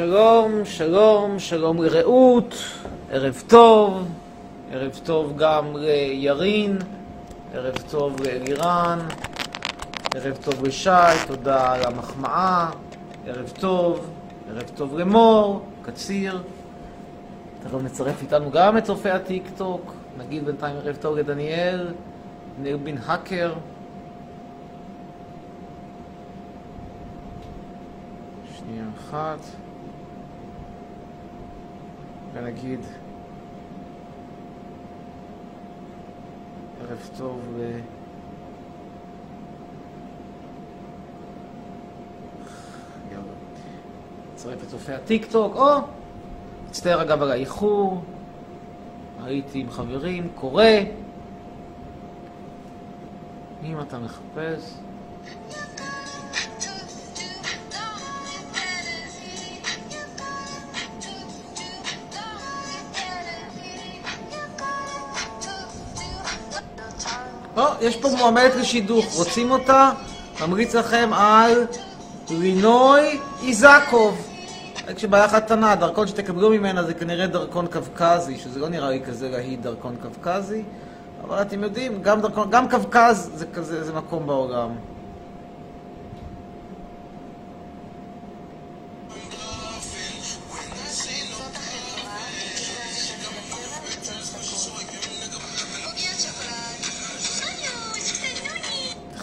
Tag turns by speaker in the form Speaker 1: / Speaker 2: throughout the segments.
Speaker 1: שלום, שלום, שלום לרעות, ערב טוב, ערב טוב גם לירין, ערב טוב לאלירן, ערב טוב לשי, תודה על המחמאה, ערב טוב, ערב טוב למור, קציר. תכף נצרף איתנו גם את צופי הטיק טוק, נגיד בינתיים ערב טוב לדניאל, דניאל בן האקר. שנייה אחת. ונגיד ערב טוב ל... נצרף את צופי הטיק טוק, או! מצטער אגב על האיחור, הייתי עם חברים, קורא. אם אתה מחפש... יש פה מועמדת לשידוך, רוצים אותה? ממליץ לכם על רינוי איזקוב. כשבעיה אחת קטנה, הדרכון שתקבלו ממנה זה כנראה דרכון קווקזי, שזה לא נראה לי כזה להיט דרכון קווקזי, אבל אתם יודעים, גם, דרכון, גם קווקז זה כזה, זה מקום בעולם.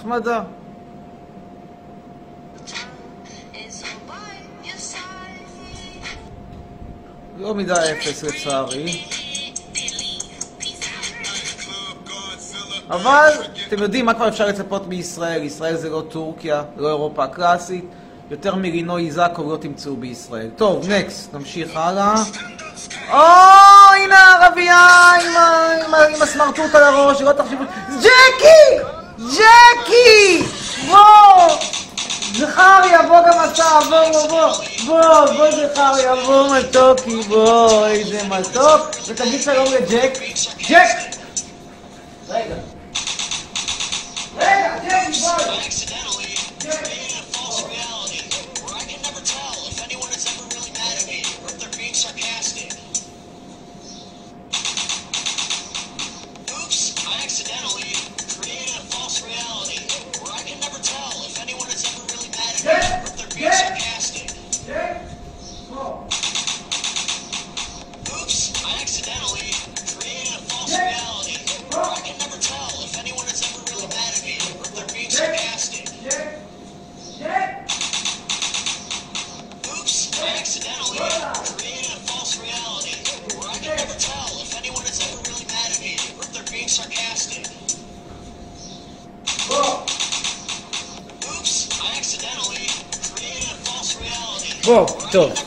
Speaker 1: נחמדה. לא מידה אפס לצערי. אבל אתם יודעים מה כבר אפשר לצפות מישראל, ישראל זה לא טורקיה, לא אירופה הקלאסית, יותר מרינוי איזקוב לא תמצאו בישראל. טוב, נקסט, נמשיך הלאה. או, הנה הערבייה עם הסמרטוט על הראש, שלא תחשבו... ג'קי! ג'קי! בוא! זכריה, בוא גם אתה, בוא, בוא, בוא, בוא, בוא זכריה, בוא מתוקי, בוא, איזה מתוק, ותגיד שלום לג'ק. ג'ק! רגע. רגע, ג'קי. בוא. ג'ק,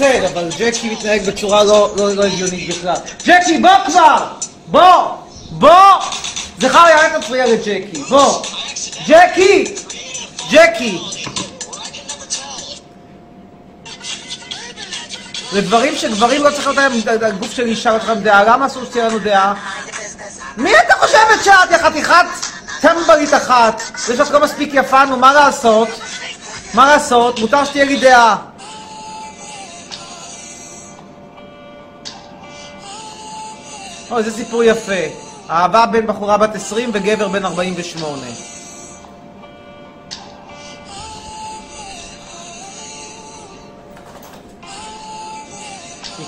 Speaker 1: מתנצל, אבל ג'קי מתנהג בצורה לא, לא, לא הגיונית בכלל. ג'קי, בוא כבר! בוא! בוא! זכריה, אל תפריע לג'קי, בוא! ג'קי! ג'קי! לדברים שגברים לא צריך להיות הגוף של אישה להם דעה, למה אסור שתהיה לנו דעה? מי אתה חושבת שאת, יא חתיכת טמבלית אחת? זה שאת לא מספיק יפה, נו, מה לעשות? מה לעשות? מותר שתהיה לי דעה. או, איזה סיפור יפה. אהבה בין בחורה בת 20 וגבר בן 48.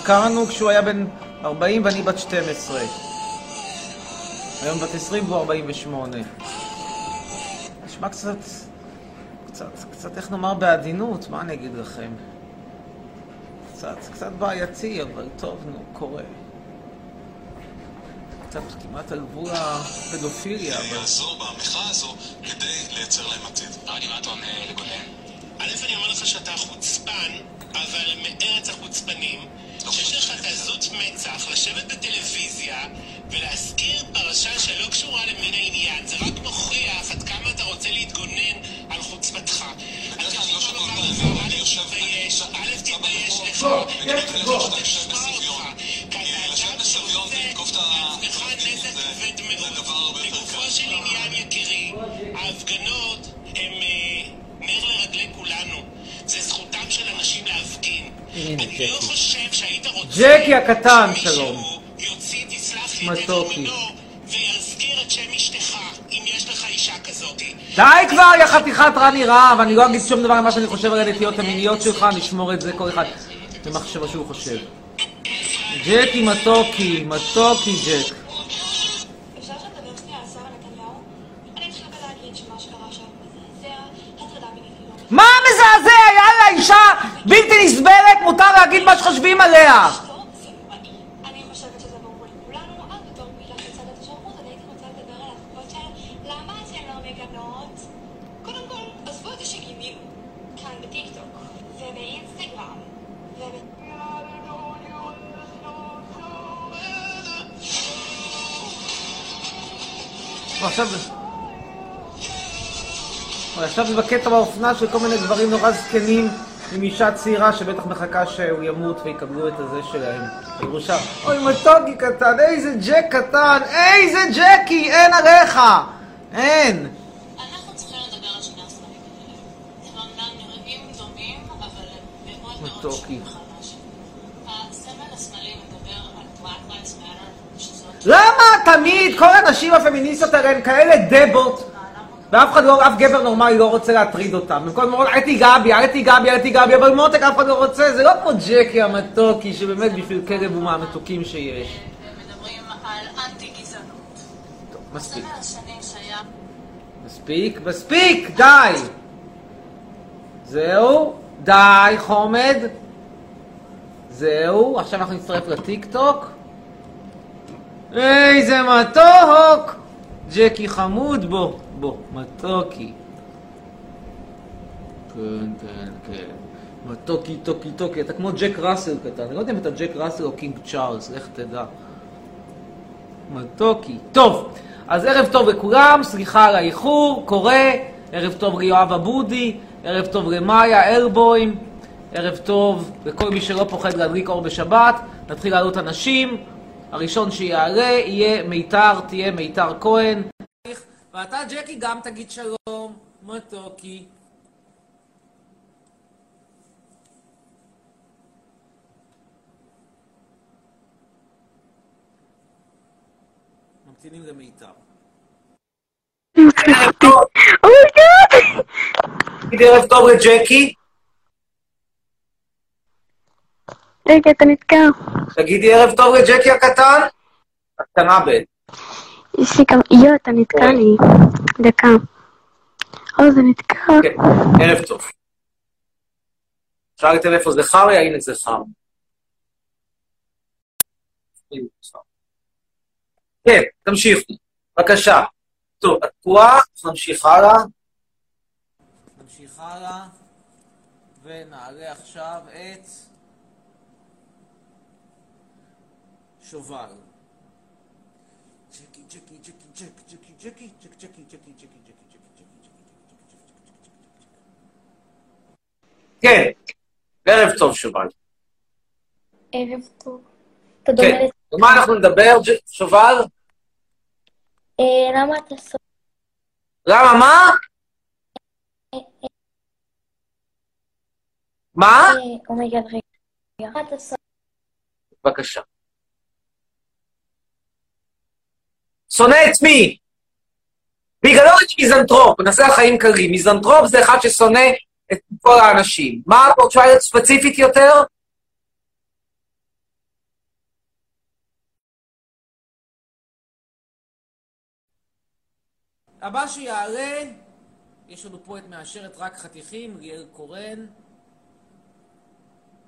Speaker 1: הכרנו כשהוא היה בן 40 ואני בת 12. היום בת 20 והוא 48. נשמע קצת, קצת, קצת, איך נאמר בעדינות, מה אני אגיד לכם? קצת, קצת בעייתי, אבל טוב, נו, קורה. קצת כמעט על גבול הפדופיליה, אבל...
Speaker 2: יעזור במחאה הזו כדי לייצר להם עתיד.
Speaker 3: רני, מה אתה עונה לגונן?
Speaker 4: א', אני אומר לך שאתה חוצפן, אבל מארץ החוצפנים, שיש לך את עזות מצח לשבת בטלוויזיה ולהזכיר פרשה שלא קשורה למין העניין. זה רק מוכיח עד כמה אתה רוצה להתגונן על חוצפתך. אני
Speaker 2: אני לא
Speaker 4: לך,
Speaker 2: אני יושב-
Speaker 4: א', תתבייש. לך. אם יש לך אישה כזאת.
Speaker 1: די כבר, יא חתיכת רני רהב, אני לא אגיד שום דבר ממה שאני חושב על הנטיות המיניות שלך, נשמור את זה כל אחד במחשבה שהוא חושב. ג'קי מתוקי, מתוקי ג'ק.
Speaker 5: את זה שגינינו, כאן בטיקטוק, ובאינסטגרם, וב...
Speaker 1: עכשיו זה... אבל עכשיו זה בקטע באופנה של כל מיני גברים נורא זקנים עם אישה צעירה שבטח מחכה שהוא ימות ויקבלו את הזה שלהם. הירושה. אוי מתוקי קטן, איזה ג'ק קטן, איזה ג'קי, אין עליך! אין! מתוקי. למה תמיד כל הנשים הפמיניסטיות האלה הן כאלה דבות ואף אחד לא, אף גבר נורמלי לא רוצה להטריד אותם. במקום לומר, אל תיגע בי, אל תיגע בי, אל תיגע בי, אבל מותק אף אחד לא רוצה, זה לא כמו ג'קי המתוקי, שבאמת בשביל כלב הוא מהמתוקים שיש.
Speaker 6: הם מדברים על אנטי-גזענות.
Speaker 1: טוב, מספיק. מספיק, מספיק, די! זהו, די, חומד. זהו, עכשיו אנחנו נצטרף לטיק טוק. איזה מתוק! ג'קי חמוד בו, בו, מתוקי. כן, כן, כן. מתוקי, טוקי, טוקי. אתה כמו ג'ק ראסל קטן. אני לא יודע אם אתה ג'ק ראסל או קינג צ'ארלס, לך תדע. מתוקי. טוב, אז ערב טוב לכולם, סליחה על האיחור, קורה. ערב טוב ליואב אבודי, ערב טוב למאיה אלבוים, ערב טוב לכל מי שלא פוחד להדליק אור בשבת. נתחיל לעלות אנשים. הראשון שיעלה יהיה מיתר, תהיה מיתר כהן. ואתה, ג'קי, גם תגיד שלום, מתוקי. ממתינים למיתר. תגיד ערב טוב לג'קי.
Speaker 7: רגע, אתה נתקע.
Speaker 1: תגידי ערב טוב לג'קי הקטן. הקטנה ב...
Speaker 7: יש לי גם... יו, אתה נתקע לי. דקה. או, זה נתקע.
Speaker 1: כן, ערב טוב. שאלתם איפה זכריה? הנה זכר. כן, תמשיכו. בבקשה. טוב, את תקועה, נמשיך הלאה. נמשיך הלאה, ונעלה עכשיו את שובל. ג'ק, ג'קי, ג'קי, ג'קי, ג'קי, ג'קי, ג'קי, ג'קי, כן, ערב טוב שובל.
Speaker 7: ערב טוב. אתה דומה
Speaker 1: כן,
Speaker 7: לת...
Speaker 1: על מה אנחנו נדבר, שובל?
Speaker 7: אה, למה אתה סוף?
Speaker 1: למה, מה? מה?
Speaker 7: oh my God, רגע.
Speaker 1: בבקשה. שונא את מי? בגללו אני מיזנטרופ, נעשה לחיים קלים. מיזנטרופ זה אחד ששונא את כל האנשים. מה להיות ספציפית יותר? הבא שיעלה, יש לנו פה את מאשרת רק חתיכים, ליאל קורן.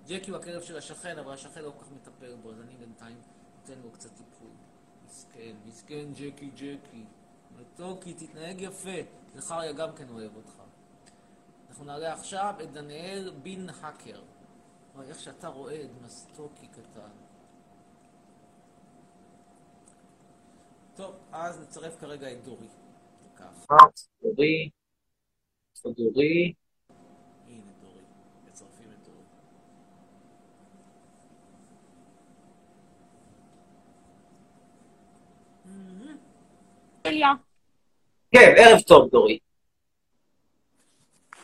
Speaker 1: ג'קי הוא הכלב של השכן, אבל השכן לא כל כך מטפל בו, אז אני בינתיים נותן לו קצת טיפול. מסכן, מסכן ג'קי ג'קי. מתוקי, תתנהג יפה. זכריה גם כן אוהב אותך. אנחנו נעלה עכשיו את דניאל בן האקר. וואי, איך שאתה רואה את מסטוקי קטן. טוב, אז נצרף כרגע את דורי.
Speaker 3: דורי, דורי,
Speaker 1: הנה דורי. מצרפים את דורי.
Speaker 6: אליה.
Speaker 3: כן, ערב טוב, דורי.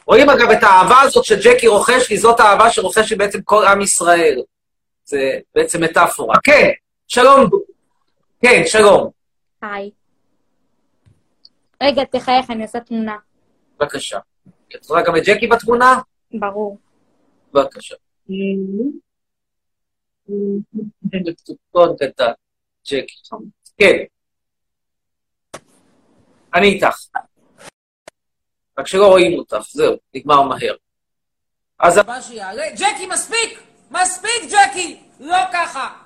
Speaker 3: רואים אגב את האהבה הזאת שג'קי רוכש לי, זאת האהבה שרוכש לי בעצם כל עם ישראל. זה בעצם מטאפורה. כן, שלום. כן, שלום.
Speaker 6: היי. רגע, תחייך, אני עושה תמונה.
Speaker 3: בבקשה. את רואה גם את ג'קי בתמונה?
Speaker 6: ברור.
Speaker 3: בבקשה. ג'קי. כן. אני איתך. רק שלא רואים אותך, זהו, נגמר מהר. אז
Speaker 1: הבא שיעלה, ג'קי, מספיק! מספיק, ג'קי! לא ככה!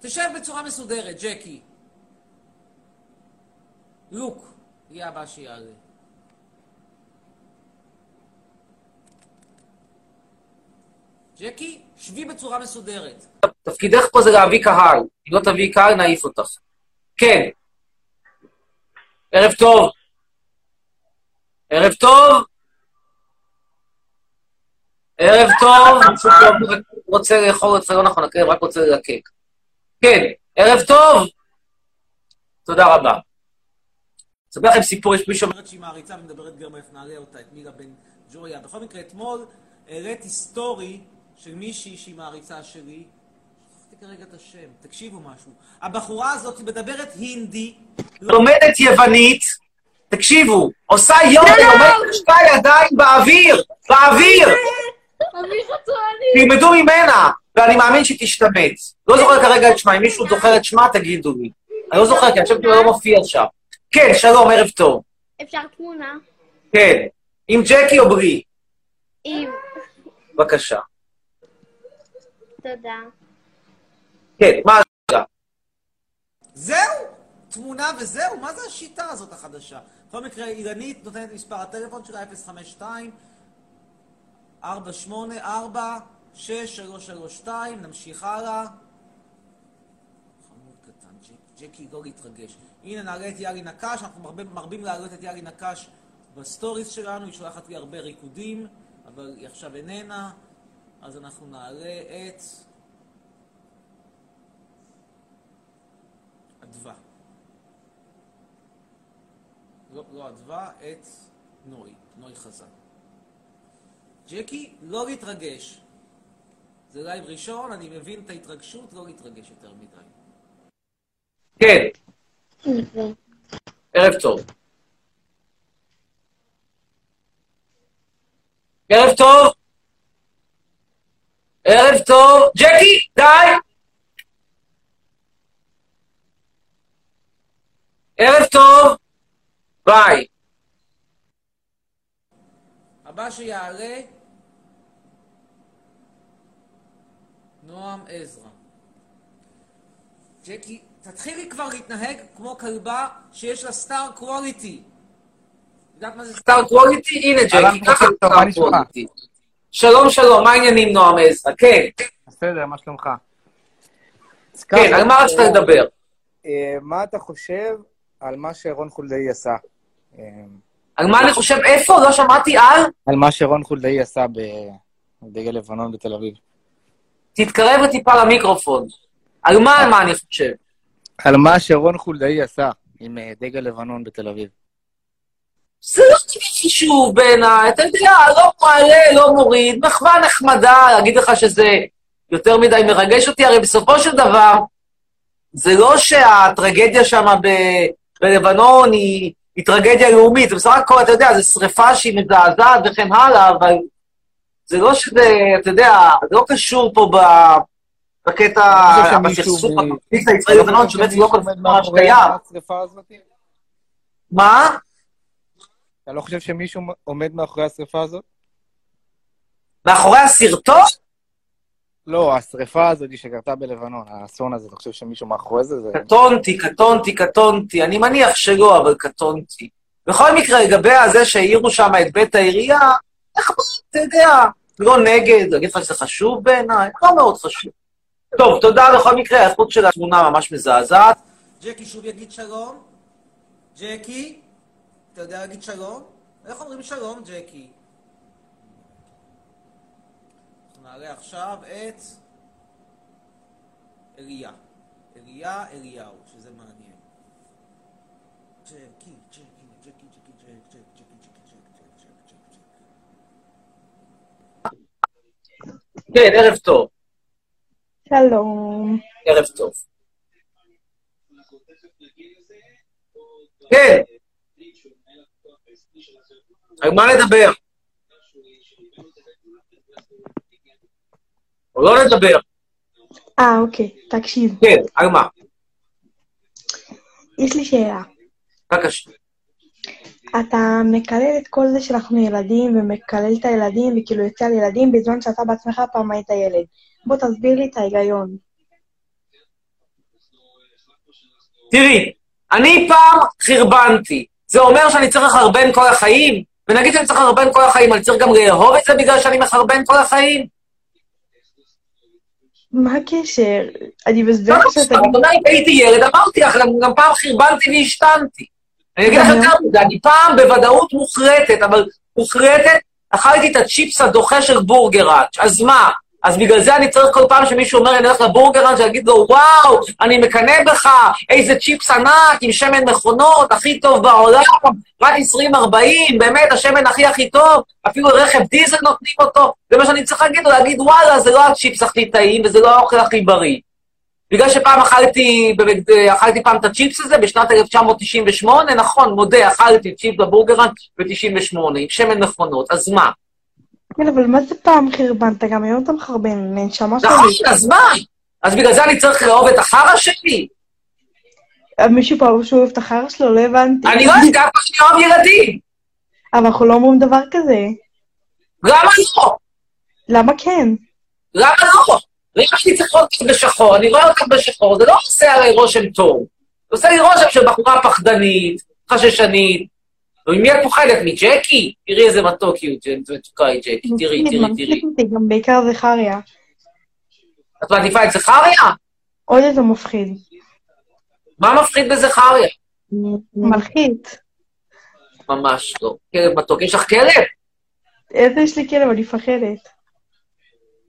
Speaker 1: תשב בצורה מסודרת, ג'קי. לוק, יהיה הבא שיעלה. ג'קי, שבי בצורה מסודרת.
Speaker 3: תפקידך פה זה להביא קהל. אם לא תביאי קהל, נעיף אותך. כן. ערב טוב. ערב טוב. ערב טוב. מישהו פה רוצה לאכול את לא נכון, הכלב רק רוצה ללקק. כן, ערב טוב. תודה רבה. אספר לכם סיפור, יש מישהו...
Speaker 1: אומרת שהיא מעריצה ומדברת איך נעלה אותה, את מירה בן ג'וריה. בכל מקרה, אתמול הראיתי סטורי של מישהי שהיא מעריצה שלי. כרגע את השם, תקשיבו משהו. הבחורה הזאת מדברת הינדי,
Speaker 3: לומדת יוונית, תקשיבו, עושה יוגה, לומדת שתי ידיים באוויר, באוויר. תלמדו ממנה, ואני מאמין שהיא תשתמץ. לא זוכר כרגע את שמה, אם מישהו זוכר את שמה, תגידו לי. אני לא זוכר, כי אני חושבת שהוא לא מופיע שם. כן, שלום, ערב טוב.
Speaker 7: אפשר תמונה?
Speaker 3: כן. עם ג'קי או ברי?
Speaker 7: עם...
Speaker 3: בבקשה.
Speaker 7: תודה.
Speaker 3: כן, מה השאלה?
Speaker 1: זהו! תמונה וזהו? מה זה השיטה הזאת החדשה? בכל מקרה, אילנית נותנת מספר הטלפון שלה, 052 484 6332, נמשיך הלאה. חמוד קטן, ג'ק- ג'קי, לא להתרגש. הנה, נעלה את יאלי נקש, אנחנו מרבים, מרבים להעלות את יאלי נקש ב stories שלנו, היא שולחת לי הרבה ריקודים, אבל היא עכשיו איננה, אז אנחנו נעלה את... אדווה. לא, לא אדווה, את נוי, נוי חזן. ג'קי, לא להתרגש. זה live ראשון, אני מבין את ההתרגשות, לא להתרגש יותר מדי.
Speaker 3: כן, ערב טוב. ערב טוב. ערב טוב. ג'קי, די! ערב טוב. ביי.
Speaker 1: הבא שיעלה, נועם עזרא. ג'קי, תתחילי כבר להתנהג כמו כלבה שיש לה סטאר קווליטי. יודעת מה זה סטאר?
Speaker 3: קווליטי? הנה ג'קי, ככה סטאר? קווליטי. שלום שלום, מה העניינים נועם עזרא? כן,
Speaker 8: בסדר, מה שלומך?
Speaker 3: כן, על מה רצית לדבר?
Speaker 8: אה, מה אתה חושב על מה שרון חולדאי עשה?
Speaker 3: על מה אני חושב? איפה? לא שמעתי על?
Speaker 8: על מה שרון חולדאי עשה בדגל לבנון בתל אביב.
Speaker 3: תתקרב טיפה למיקרופון. על מה, על מה אני חושב?
Speaker 8: על מה שרון חולדאי עשה עם אה, דגל לבנון בתל אביב.
Speaker 3: זה לא חישוב בעיניי, אתה יודע, לא מעלה, לא מוריד, מחווה נחמדה, להגיד לך שזה יותר מדי מרגש אותי, הרי בסופו של דבר, זה לא שהטרגדיה שם בלבנון היא, היא טרגדיה לאומית, זה בסך הכל, אתה יודע, זו שריפה שהיא מזעזעת וכן הלאה, אבל זה לא שזה, אתה יודע, זה לא קשור פה ב... בקטע, בסכסוך הקונפליקט הישראלי לבנון, שבעצם לא כל
Speaker 8: עומד
Speaker 3: כך
Speaker 8: מאחורי
Speaker 3: קיים.
Speaker 8: השרפה הזאת?
Speaker 3: מה?
Speaker 8: אתה לא חושב שמישהו עומד מאחורי השרפה הזאת?
Speaker 3: מאחורי הסרטון?
Speaker 8: לא, השריפה הזאת שקרתה בלבנון, האסון הזה, אתה חושב שמישהו מאחורי זה? זה...
Speaker 3: קטונתי, קטונתי, קטונתי. אני מניח שלא, אבל קטונתי. בכל מקרה, לגבי הזה שהעירו שם את בית העירייה, איך אתה יודע, לא נגד, להגיד לך שזה חשוב בעיניי, לא מאוד חשוב. טוב, תודה בכל מקרה, האיכות של התמונה ממש מזעזעת.
Speaker 1: ג'קי שוב יגיד שלום. ג'קי, אתה יודע להגיד שלום? איך אומרים שלום, ג'קי? נעלה עכשיו את אליה. אליה אליהו, שזה מעניין. ג'קי, ג'קי, ג'ק, ג'ק, ג'קי, ג'קי, ג'ק, ג'ק, ג'ק, ג'ק, ג'ק.
Speaker 3: כן, ערב טוב,
Speaker 7: שלום.
Speaker 3: ערב טוב. כן. על מה לדבר? או לא לדבר?
Speaker 7: אה, אוקיי, תקשיב.
Speaker 3: כן, על מה?
Speaker 7: יש לי שאלה.
Speaker 3: בבקשה.
Speaker 7: אתה מקלל את כל זה שאנחנו ילדים, ומקלל את הילדים, וכאילו יוצא על ילדים, בזמן שאתה בעצמך פעם היית ילד. בוא תסביר לי את ההיגיון.
Speaker 3: תראי, אני פעם חרבנתי. זה אומר שאני צריך לחרבן כל החיים? ונגיד שאני צריך לחרבן כל החיים, אני צריך גם לאהוב את זה בגלל שאני מחרבן כל החיים?
Speaker 7: מה הקשר? אני מסבירה
Speaker 3: לא,
Speaker 7: שאתה...
Speaker 3: אם הייתי ילד, אמרתי לך, גם פעם חרבנתי והשתנתי. אני אגיד לך יותר מזה, אני פעם בוודאות מוחרטת, אבל מוחרטת, אכלתי את הצ'יפס הדוחה של בורגראץ', אז מה? אז בגלל זה אני צריך כל פעם שמישהו אומר, אני הולך לבורגראץ', להגיד לו, וואו, אני מקנא בך, איזה צ'יפס ענק, עם שמן מכונות, הכי טוב בעולם, רק 20-40, באמת, השמן הכי הכי טוב, אפילו רכב דיזל נותנים אותו, זה מה שאני צריך להגיד לו, להגיד, וואלה, זה לא הצ'יפס הכי טעים, וזה לא האוכל הכי בריא. בגלל שפעם אכלתי, אכלתי פעם את הצ'יפס הזה בשנת 1998, נכון, מודה, אכלתי צ'יפס בבורגראנט ב-98, עם שמן מכונות, אז מה?
Speaker 7: כן, אבל מה זה פעם חרבנת? גם היום אתה מחרבן, נשמה שלי.
Speaker 3: נכון, אז מה? אז בגלל זה אני צריך לאהוב את החרא שלי?
Speaker 7: מישהו פה שהוא אוהב את החרא שלו? לא הבנתי.
Speaker 3: אני לא אוהב ככה שאני אוהב ילדים.
Speaker 7: אבל אנחנו לא אומרים דבר כזה.
Speaker 3: למה לא?
Speaker 7: למה כן?
Speaker 3: למה לא? למה אני צריך לראות אותך בשחור? אני רואה אותך בשחור, זה לא עושה עליי רושם טוב. זה עושה לי רושם של בחורה פחדנית, חששנית. ומי את פוחדת? מג'קי? תראי איזה מתוק היא, מתוקה היא ג'קי, תראי, תראי, תראי.
Speaker 7: גם בעיקר זכריה.
Speaker 3: את מעדיפה את זכריה?
Speaker 7: עוד יותר מפחיד.
Speaker 3: מה מפחיד בזכריה?
Speaker 7: מלחיץ.
Speaker 3: ממש לא. כלב מתוק. יש לך כלב?
Speaker 7: איזה יש לי כלב? אני מפחדת.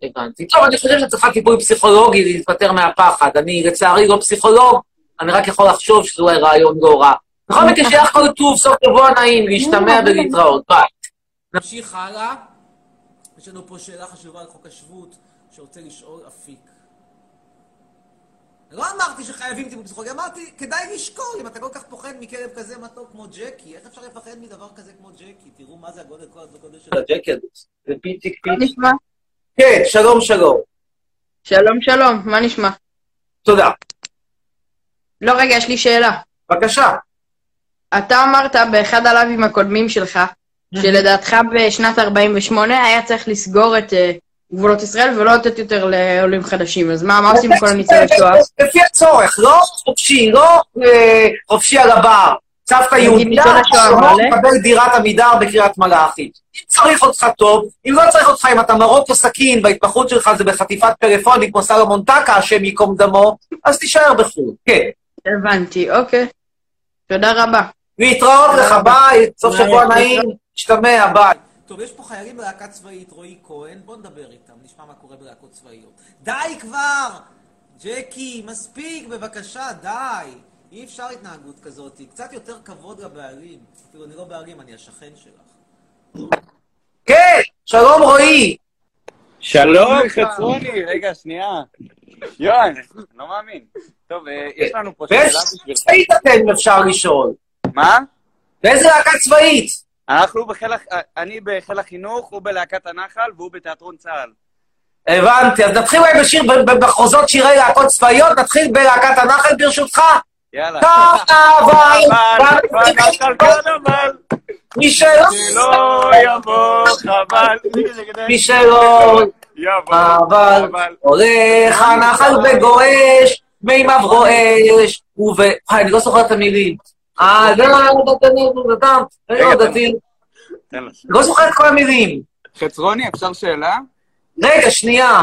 Speaker 3: הבנתי. טוב, אני חושב שאת צריכה טיפול פסיכולוגי להתפטר מהפחד. אני, לצערי, לא פסיכולוג, אני רק יכול לחשוב שזה אולי רעיון לא רע. בכל מקרה, שיהיה לך כל טוב, סוף שבוע נעים, להשתמע ולהתראות. ביי.
Speaker 1: נמשיך הלאה. יש לנו פה שאלה חשובה על חוק השבות, שרוצה לשאול אפיק. לא אמרתי שחייבים טיפול פסיכולוגי, אמרתי, כדאי לשקול אם אתה כל כך פוחד מכלב כזה מתוק כמו ג'קי. איך אפשר לפחד מדבר כזה כמו ג'קי? תראו מה זה הגודל, כל הגודל של
Speaker 3: הג'קי הזה. זה פיציק פיציק.
Speaker 9: נשמע?
Speaker 3: כן, שלום שלום.
Speaker 9: שלום, שלום, מה נשמע?
Speaker 3: תודה.
Speaker 9: לא, רגע, יש לי שאלה.
Speaker 3: בבקשה.
Speaker 9: אתה אמרת באחד הלייבים הקודמים שלך, שלדעתך בשנת 48' היה צריך לסגור את אה, גבולות ישראל ולא לתת יותר לעולים חדשים. אז מה, מה עושים עם כל הניצולי שואה?
Speaker 3: לפי הצורך, לא חופשי, לא אה, חופשי על הבר. סבתא שלא
Speaker 9: מלא?
Speaker 3: מקבל דירת עמידר בקריית מלאכי. אם צריך אותך טוב, אם לא צריך אותך, אם אתה מרוקו סכין וההתמחות שלך זה בחטיפת פלאפונים כמו סלומון טקה, השם ייקום דמו, אז תישאר בחו"ל, כן.
Speaker 9: הבנתי, אוקיי. תודה רבה.
Speaker 3: להתראות לך, ביי, סוף. שבוע נעים, משתמע, ביי.
Speaker 1: טוב, יש פה חיילים בלהקה צבאית, רועי כהן, בוא נדבר איתם, נשמע מה קורה בלהקות צבאיות. די כבר! ג'קי, מספיק, בבקשה, די. אי אפשר התנהגות כזאת, קצת יותר כבוד לבעלים. אפילו אני לא בעלים, אני השכן שלך.
Speaker 3: כן, שלום רועי.
Speaker 10: שלום, חצרוני, רגע, שנייה. יואן, לא מאמין. טוב, אה, יש לנו פה שאלה
Speaker 3: באיזה
Speaker 10: בשבילך.
Speaker 3: צבאית אתם, אפשר לשאול?
Speaker 10: מה?
Speaker 3: באיזה להקה צבאית?
Speaker 10: אנחנו בחיל, אה, אני בחיל החינוך, הוא בלהקת הנחל והוא בתיאטרון צה"ל.
Speaker 3: הבנתי, אז נתחיל אולי בשיר, במחוזות שירי להקות צבאיות, נתחיל בלהקת הנחל ברשותך.
Speaker 10: יאללה.
Speaker 3: קרנבל,
Speaker 10: אבל, קרנבל,
Speaker 3: מי שלא,
Speaker 10: יבוא חבל.
Speaker 3: מי שלא אבל הולך הנחל וגועש, מימיו רועש, וב... אני לא זוכר את המילים. אה, זה לא אדם,
Speaker 10: רגע,
Speaker 3: דתי.
Speaker 10: לו.
Speaker 3: לא זוכר את כל המילים.
Speaker 10: חצרוני, אפשר שאלה?
Speaker 3: רגע, שנייה.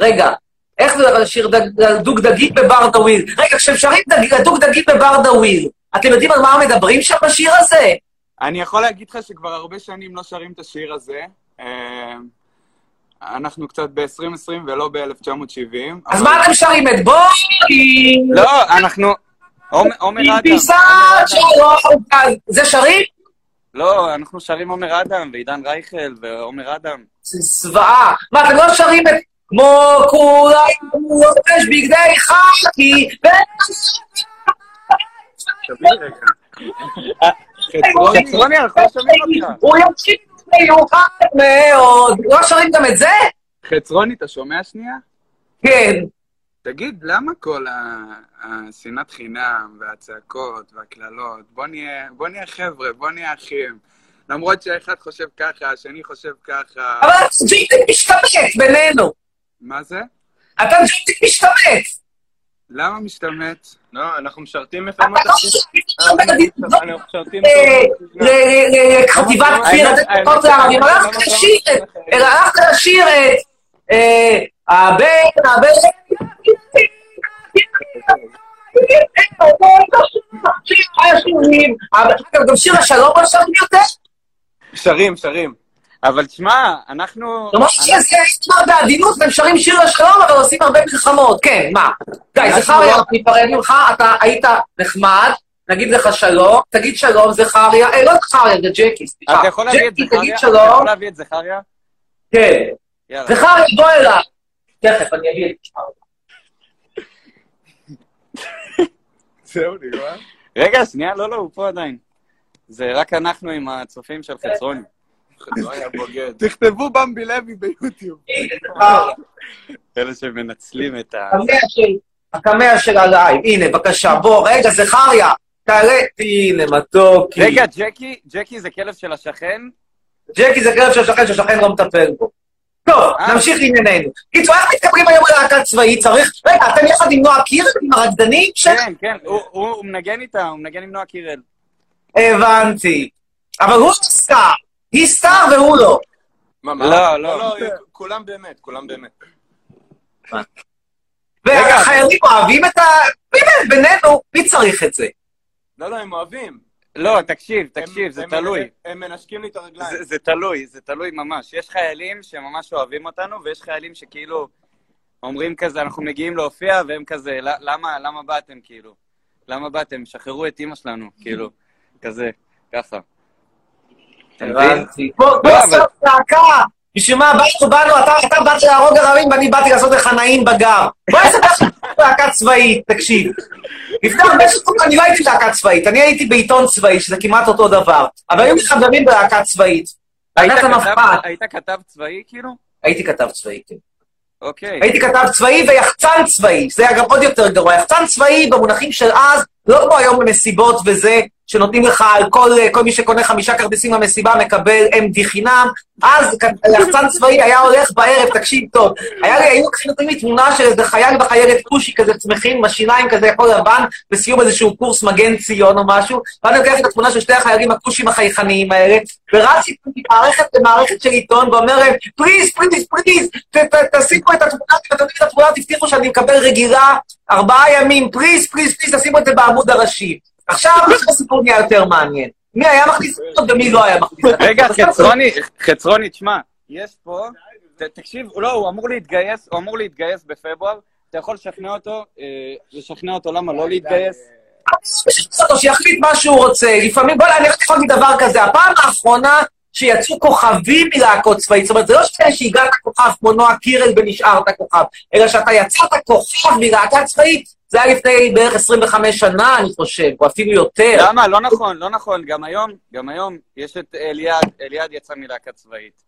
Speaker 3: רגע. איך זה לשיר דג- דוג דגים בברדוויל? רגע, כשהם שרים דג- דוג דגים בברדוויל, אתם יודעים על מה מדברים שם בשיר הזה?
Speaker 10: אני יכול להגיד לך שכבר הרבה שנים לא שרים את השיר הזה. אה, אנחנו קצת ב-2020 ולא ב-1970.
Speaker 3: אז מה אתם שרים את בואי?
Speaker 10: לא, אנחנו... עומר עומר אדם.
Speaker 3: פיסת. שלום. זה שרים?
Speaker 10: לא, אנחנו שרים עומר אדם, ועידן רייכל, ועומר אדם.
Speaker 3: זה זוועה. מה, אתם לא שרים את... כמו כולם לובש בגדי חאקי, ו...
Speaker 10: חצרוני, אנחנו לא שומעים אותך.
Speaker 3: הוא ימשיך מיוחד מאוד. לא שרים גם את זה?
Speaker 10: חצרוני, אתה שומע שנייה?
Speaker 3: כן.
Speaker 10: תגיד, למה כל השנאת חינם והצעקות והקללות? בוא נהיה, בוא נהיה חבר'ה, בוא נהיה אחים. למרות שהאחד חושב ככה, השני חושב ככה.
Speaker 3: אבל ג'ינג'י משתמט בינינו.
Speaker 10: מה זה?
Speaker 3: אתה ג'ינג'י משתמט.
Speaker 10: למה משתמט?
Speaker 11: לא, אנחנו משרתים
Speaker 3: אתה לא
Speaker 11: אנחנו משרתים
Speaker 3: לחטיבת כפיר, לתת מכות לערבים, הלכת לשיר את, הלכת לשיר את אה, הבן, הבן, אבל גם שיר השלום לא שרים יותר?
Speaker 10: שרים, שרים. אבל תשמע, אנחנו...
Speaker 3: למרות שזה נשמע בעדינות והם שרים שיר לשלום, אבל עושים הרבה מלחמות, כן, מה? די, זכריה,
Speaker 10: לא-
Speaker 3: אנחנו ניפרד ממך, אתה היית נחמד, נגיד לך שלום, תגיד שלום, זכריה, אה, לא זכריה, זה ג'קי, סליחה.
Speaker 10: אתה יכול להביא את זכריה? אתה יכול להביא את זכריה?
Speaker 3: כן. זכריה, בוא אליי. תכף, אני אביא את
Speaker 10: זהו, נגמר? רגע, שנייה, לא, לא, הוא פה עדיין. זה רק אנחנו עם הצופים של חצרוני.
Speaker 11: הבוגד.
Speaker 10: תכתבו במבי לוי ביוטיוב. אלה שמנצלים את ה...
Speaker 3: הקמע של, ה live, הנה, בבקשה, בוא, רגע, זכריה, תעלה, הנה, מתוקי.
Speaker 10: רגע, ג'קי, ג'קי זה כלב של השכן?
Speaker 3: ג'קי זה כלב של שכן שהשכן לא מטפל בו. טוב. נמשיך לענייננו. קיצור, איך מתקבלים היום ללהקה צבאית? צריך... רגע, אתם יחד עם נועה קירל, עם הרקדנים?
Speaker 10: כן, כן, הוא- מנגן איתה, הוא מנגן עם נועה קירל.
Speaker 3: הבנתי. אבל הוא סטאר. היא סטאר והוא לא.
Speaker 11: מה?
Speaker 10: לא, לא.
Speaker 11: לא, כולם באמת, כולם באמת.
Speaker 3: והחיילים אוהבים את ה... באמת, בינינו, מי צריך את זה?
Speaker 11: לא, לא, הם אוהבים.
Speaker 10: לא, תקשיב, תקשיב,
Speaker 11: הם-
Speaker 10: זה
Speaker 11: הם-
Speaker 10: תלוי.
Speaker 11: הם- הם מנשקים לי את הרגליים.
Speaker 10: זה, זה תלוי, זה תלוי ממש. יש חיילים שממש אוהבים אותנו, ויש חיילים שכאילו אומרים כזה, אנחנו מגיעים להופיע, והם כזה, "ל- למה, למה באתם, כאילו? למה באתם? שחררו את אימא שלנו, כאילו, כזה, ככה. אתה מבין?
Speaker 3: בוא
Speaker 10: לא,
Speaker 3: בשביל מה באנו, באנו, אתה אתה באת להרוג ערבים ואני באתי לעשות לך נעים בגר. בוא נעשה להקה צבאית, תקשיב. לפני הרבה שנים אני לא הייתי להקה צבאית, אני הייתי בעיתון צבאי, שזה כמעט אותו דבר. אבל היו לי חברים בלהקה צבאית.
Speaker 10: היית כתב- צבאי, כאילו?
Speaker 3: הייתי כתב צבאי, כן.
Speaker 10: אוקיי.
Speaker 3: הייתי כתב צבאי ויחצן צבאי, זה גם עוד יותר גרוע. יחצן צבאי במונחים של אז, לא כמו היום במסיבות וזה, שנותנים לך על כל, כל מי שקונה חמישה כרטיסים למסיבה מקבל MD חינם. אז יחצן צבאי היה הולך בערב, תקשיב טוב, היה לי, היו נותנים לי תמונה של איזה חייל וחיילת כושי כזה צמחים, עם השיניים כזה הכל לבן, בסיום איזשהו קורס מגן ציון או משהו, ואני לוקח את התמונה של שתי החיילים הכושים החייכניים האלה, ורץ ממערכת למערכת של עיתון, ואומר להם, פליז, ת- ת- תשימו את התמונה, יודעים את התמונה, תבטיחו שאני מקבל רגילה ארבעה ימים, פליז, פליז, פליז, תשימו את זה בעמוד הראשי. עכשיו, הסיפור נהיה יותר מעניין. מי היה מכניס אותו ומי לא היה מכניס אותו.
Speaker 10: רגע, חצרוני, חצרוני, תשמע, יש פה, תקשיב, לא, הוא אמור להתגייס, הוא אמור להתגייס בפברואר, אתה יכול לשכנע אותו, אה, לשכנע אותו למה לא להתגייס?
Speaker 3: שיחליט מה שהוא רוצה. לפעמים, בוא'נה, אני יכול להגיד דבר כזה, הפעם האחרונה שיצאו כוכבים מלהקות צבאית, זאת אומרת, זה לא שאתה שהגעת כוכב כמו נועה קירל ונשארת כוכב, אלא שאתה יצאת כוכב מלהקה צבאית, זה היה לפני בערך 25 שנה, אני חושב, או אפילו יותר.
Speaker 10: למה? לא נכון, לא נכון, גם היום, גם היום, יש את אליעד, אליעד יצא מלהקה צבאית.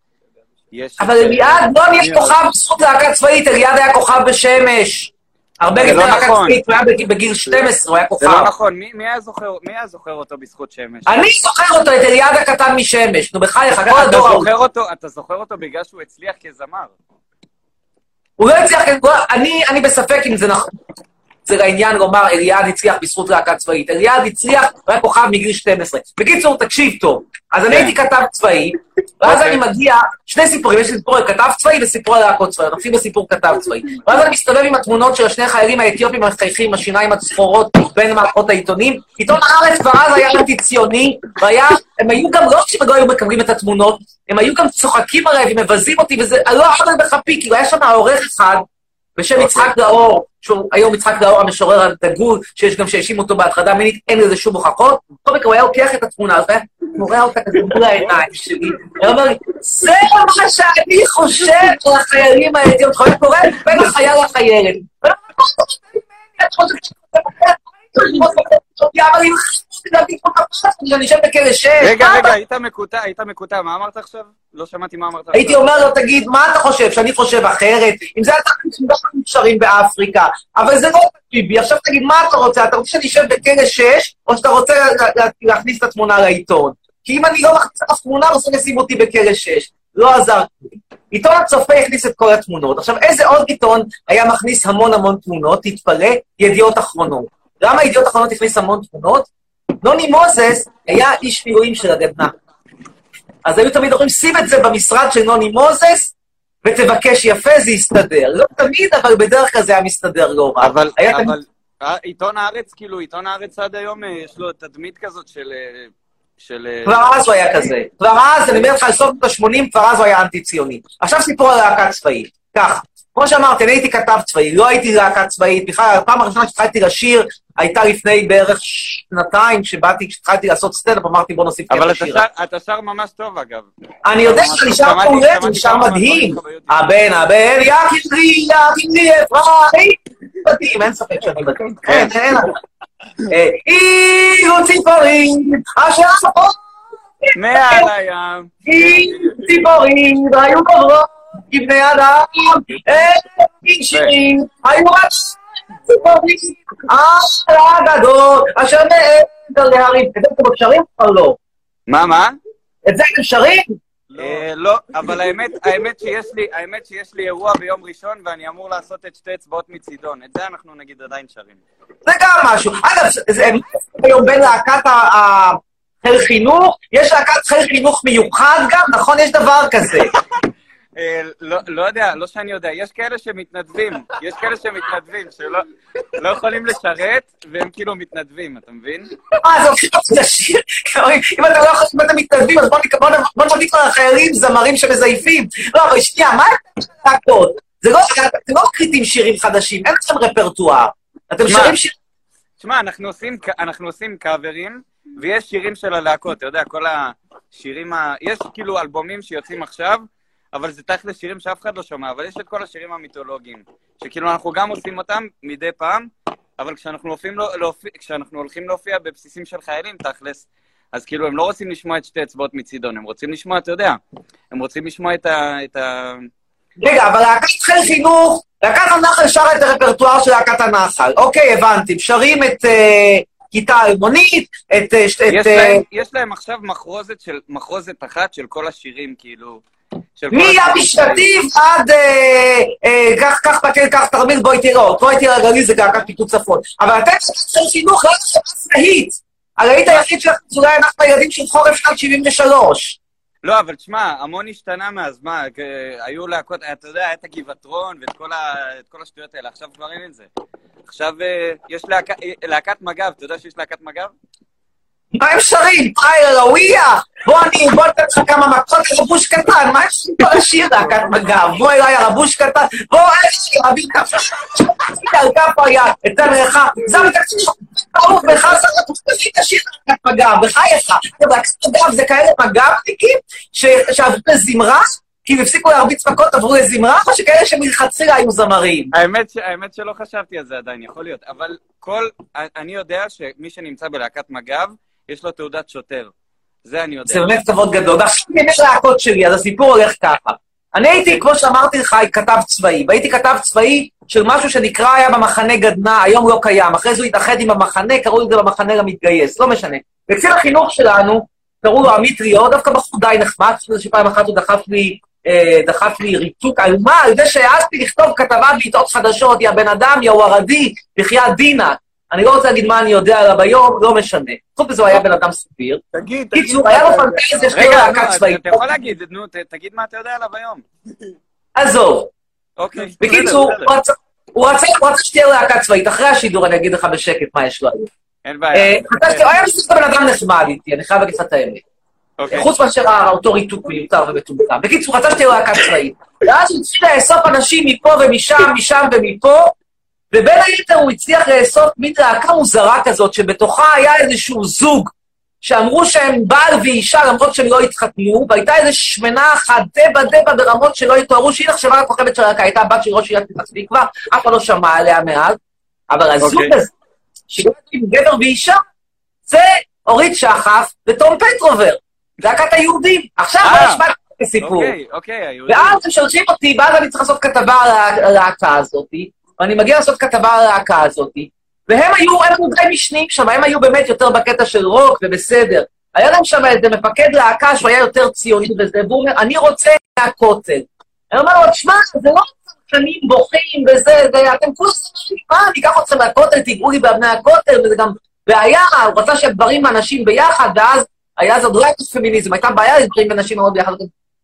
Speaker 10: יש
Speaker 3: אבל אליעד לא נהיה כוכב בזכות להקה צבאית, אליעד היה כוכב בשמש. הרבה לפני
Speaker 10: לא
Speaker 3: להקה
Speaker 10: נכון.
Speaker 3: צבאית, הוא היה בגיל- בגיל 12, הוא היה
Speaker 10: זה לא
Speaker 3: כוכב.
Speaker 10: נכון, מי היה זוכר- אותו בזכות שמש?
Speaker 3: אני זוכר אותו, את אליעד הקטן משמש. נו, בחייך, כל הדור ההוא.
Speaker 10: אתה זוכר אותו בגלל שהוא הצליח כזמר.
Speaker 3: הוא לא הצליח, אני בספק אם זה נכון. זה לעניין לומר, אליעד הצליח בזכות להקה צבאית. אליעד הצליח, הוא היה כוכב מגיל 12. בקיצור, תקשיב טוב. אז אני
Speaker 10: כן.
Speaker 3: הייתי כתב צבאי, ואז
Speaker 10: אוקיי.
Speaker 3: אני מגיע, שני סיפורים, יש לי סיפור על כתב צבאי וסיפור על להקות צבאיות. נתחיל בסיפור כתב צבאי. ואז אני מסתובב עם התמונות של השני החיילים האתיופים המחייכים, השיניים הצפורות בין מערכות העיתונים. עיתון הארץ כבר אז היה אנטי-ציוני, והיה, הם היו גם, לא שהם לא היו מקבלים את התמונות, הם היו גם צוחקים עליי ומבזים אותי, וזה לא עוול בכפי, כאילו היה שם עורך אחד, בשם יצחק לאור, שהוא היום יצחק לאור המשורר הדגול, שיש גם שהאשימו אותו בהטרדה מינית, אין לזה שום הוכחות. בכל מקרה, הוא היה לוקח את התמונה הזאת, והיה מורה אותה כזה מול העיניים שלי. הוא אומר לי, זה מה שאני חושב על החיילים האתיופים, חייל קורא בין החייל לחיילת. ואני אומר, "מה אתה רוצה ממני? את אבל אם בכלא שש.
Speaker 10: רגע, רגע, היית מקוטע, היית מקוטע, מה אמרת עכשיו? לא שמעתי מה אמרת.
Speaker 3: הייתי אומר לו, תגיד, מה אתה חושב, שאני חושב אחרת? אם זה היה תחליט שלא נשארים באפריקה, אבל זה לא ביבי. עכשיו תגיד, מה אתה רוצה? אתה רוצה שאני אשב בכלא 6, או שאתה רוצה לה- לה- להכניס את התמונה לעיתון? כי אם אני לא מכניס אף תמונה, בסוף ישים אותי בכלא 6. לא עזר. עיתון הצופה הכניס את כל התמונות. עכשיו, איזה עוד עיתון היה מכניס המון המון תמונות? תתפלא, ידיעות אחרונות. למה ידיעות אחרונות הכניס המון תמונות? נוני מוזס היה איש מילואים של הגדנ"ע. אז היו תמיד אומרים, שים את זה במשרד של נוני מוזס, ותבקש יפה, זה יסתדר. לא תמיד, אבל בדרך כלל זה היה מסתדר לא רע.
Speaker 10: אבל,
Speaker 3: היה תמיד-
Speaker 10: אבל אה, עיתון הארץ, כאילו, עיתון הארץ עד היום, אה, יש לו תדמית כזאת של... אה, של...
Speaker 3: כבר אז הוא היה כזה. כבר אז, אני אומר לך, על סוף שנות ה-80, כבר אז הוא היה אנטי-ציוני. עכשיו סיפור על להקה צבאית. ככה, כמו שאמרתי, אני הייתי כתב צבאי, לא הייתי להקה צבאית. בכלל, הפעם הראשונה שהתחלתי לשיר הייתה לפני בערך שנתיים, כשבאתי, כשהתחלתי לעשות סטנדאפ, אמרתי בוא נוסיף
Speaker 10: אבל
Speaker 3: קטע
Speaker 10: אתה
Speaker 3: שיר.
Speaker 10: שר- אתה שר ממש טוב, אגב.
Speaker 3: אני יודע שאני שר מעולה, אני שר
Speaker 10: כמה
Speaker 3: מדהים. הבן, הבן, יחי לי אפרים. מדהים, אין ספק שאני מדהים. אין, אין. אה, אילו ציפורים, אשר
Speaker 10: מעל הים.
Speaker 3: ציפורים, והיו עוברות כבני אדם, אין שירים, היו רק ציפורים, על הגדול, אשר מעבר להרים. את זה אתם שרים או לא?
Speaker 10: מה, מה?
Speaker 3: את זה אתם שרים?
Speaker 10: אה, לא, אבל האמת, שיש לי, אירוע ביום ראשון ואני אמור לעשות את שתי אצבעות מצידון. את זה אנחנו נגיד עדיין שרים.
Speaker 3: זה גם משהו. אגב, זה- היום בין להקת ה- ה- חיל חינוך, יש להקת חיל חינוך מיוחד גם, נכון? יש דבר כזה.
Speaker 10: אה, לא, לא יודע, לא שאני יודע, יש כאלה שמתנדבים, יש כאלה שמתנדבים, שלא לא יכולים לשרת, והם כאילו מתנדבים, אתה מבין?
Speaker 3: אה, זה הופך לשיר. אם אתם לא יכולים, אם אתם מתנדבים, אז בואו נביא כבר לחיילים זמרים שמזייפים. לא, אבל שנייה, מה להקות? זה לא, אתם לא מקליטים שירים חדשים, אין לכם רפרטואר. אתם שרים שיר...
Speaker 10: תשמע, אנחנו עושים, אנחנו עושים קאברים, ויש שירים של הלהקות, אתה יודע, כל השירים ה... יש כאילו אלבומים שיוצאים עכשיו, אבל זה תכל'ס שירים שאף אחד לא שומע, אבל יש את כל השירים המיתולוגיים, שכאילו אנחנו גם עושים אותם מדי פעם, אבל כשאנחנו לא, להופיע, כשאנחנו הולכים להופיע בבסיסים של חיילים, תכל'ס, אז כאילו הם לא רוצים לשמוע את שתי אצבעות מצידון, הם רוצים לשמוע, אתה יודע, הם רוצים לשמוע את ה... את ה...
Speaker 3: רגע, אבל להקת חיל חינוך, להקת הנחל שרה את הרפרטואר של להקת הנחל. אוקיי, הבנתי. שרים את אה, כיתה אלמונית, את... אה, ש- את
Speaker 10: יש,
Speaker 3: אה,
Speaker 10: להם, יש להם עכשיו מחרוזת של, מחרוזת אחת של כל השירים, כאילו... של כל
Speaker 3: מי
Speaker 10: השירים
Speaker 3: יבי שטיף עד אה, אה, קח קח פקד, קח תרמיל, בואי תראה עוד. בואי תראה הגליל זה להקת פיתות צפון. אבל אתם של חינוך לא עושים להיט. הלהיט היחיד שלכם זה אולי אנחנו הילדים של חורף שנת 73.
Speaker 10: לא, אבל תשמע, המון השתנה מאז, מה, היו להקות, אתה יודע, היה את הגבעטרון ואת כל, השטויות האלה, עכשיו כבר אין את זה. עכשיו אה, יש להקת מג"ב, אתה יודע שיש להקת מג"ב?
Speaker 3: מה הם שרים? פאי אלוהייה! בוא אני, בוא ניתן לך כמה מכות רבוש קטן, מה יש לי פה לשיר להקת מג"ב? בוא אליי הרבוש קטן, בוא אליי, אביא כף על כף היד, אתן לך, זהו את הקצינים, ברוך תפתחי את השיר להקת מג"ב, בחייך. להקת מג"ב זה כאלה מג"בניקים שעברו לזמרה, כי הם הפסיקו להרביץ מכות, עברו לזמרה, או שכאלה שמלכתחילה היו זמרים?
Speaker 10: האמת, ש, האמת שלא חשבתי על זה עדיין, יכול להיות, אבל כל, אני יודע שמי שנמצא בלהקת מג"ב, יש לו תעודת שוטר. זה אני יודע.
Speaker 3: זה באמת כבוד גדול. ועכשיו באמת להקות שלי, אז הסיפור הולך ככה. אני הייתי, כמו שאמרתי לך, כתב צבאי, והייתי כתב צבאי של משהו שנקרא היה במחנה גדנ"ע, היום לא קיים. אחרי זה הוא התאחד עם המחנה, קראו לזה במחנה למתגייס, לא משנה. וקצין החינוך שלנו, קראו לו עמית ליאור, דווקא בחור די נחמד, שפעם אחת הוא דחף לי אה, דחף לי ריתוק, על מה? על זה שהעזתי לכתוב כתבה בעיתות חדשות, יא בן אדם, יא וורדי, בחייאת דינה. אני לא רוצה להגיד מה אני יודע עליו היום, לא משנה. חוץ מזה הוא היה בן אדם סביר.
Speaker 11: תגיד, תגיד.
Speaker 3: קיצור, היה לו פנטזיה שתהיה לו
Speaker 10: רגע,
Speaker 3: להקה צבאית.
Speaker 10: אתה יכול להגיד, נו, תגיד מה אתה יודע עליו היום.
Speaker 3: עזוב.
Speaker 10: אוקיי.
Speaker 3: בקיצור, הוא רצה- שתהיה להקה צבאית. אחרי השידור אני אגיד לך בשקט מה יש לו היום.
Speaker 10: אין
Speaker 3: אה,
Speaker 10: בעיה.
Speaker 3: שתהיה- הוא היה בסוף בן אדם נחמד איתי, אני חייב להגיד לך את האמת.
Speaker 10: אוקיי.
Speaker 3: חוץ מאשר אותו ריתוק מיותר ומטומטם. בקיצור, רצה שתהיה להקה צבאית. ואז הוא התחיל לאסוף אנשים מפה ומשם, משם ומפה, ובין היתר הוא הצליח לאסוף מין להקה מוזרה כזאת, שבתוכה היה איזשהו זוג שאמרו שהם בעל ואישה למרות שהם לא התחתנו, והייתה איזו שמנה אחת, דבה דבה ברמות שלא יתוארו, שהיא נחשבה לכוכבת של הלהקה, הייתה בת של ראש עיריית פתח תקווה, אף אחד לא שמע עליה מאז, אבל הזוג
Speaker 10: אוקיי.
Speaker 3: הזה, שהוא עם גבר ואישה, זה אורית שחף ותום פטרובר, להקת היהודים. עכשיו
Speaker 10: אה,
Speaker 3: בוא נשמע את הסיפור.
Speaker 10: אוקיי, אוקיי, היהודי.
Speaker 3: ואז הם שולחים אותי, ואז אני צריך לעשות כתבה על הלהקה הזאת, ואני מגיע לעשות כתבה על הלהקה הזאת, והם היו, הם היו די משנים שם, הם היו באמת יותר בקטע של רוק ובסדר. היה להם שם איזה מפקד להקה שהוא היה יותר ציוני וזה, והוא אומר, אני רוצה מהכותל. אני אומר לו, תשמע, זה לא צרכנים בוכים וזה, זה, אתם כולם אומרים, מה, אני אקח אתכם מהכותל, תיגעו לי באבני הכותל, וזה גם בעיה, הוא רצה שגברים ואנשים ביחד, ואז היה זאת לא הייתה פמיניזם, הייתה בעיה לגברים ונשים מאוד ביחד.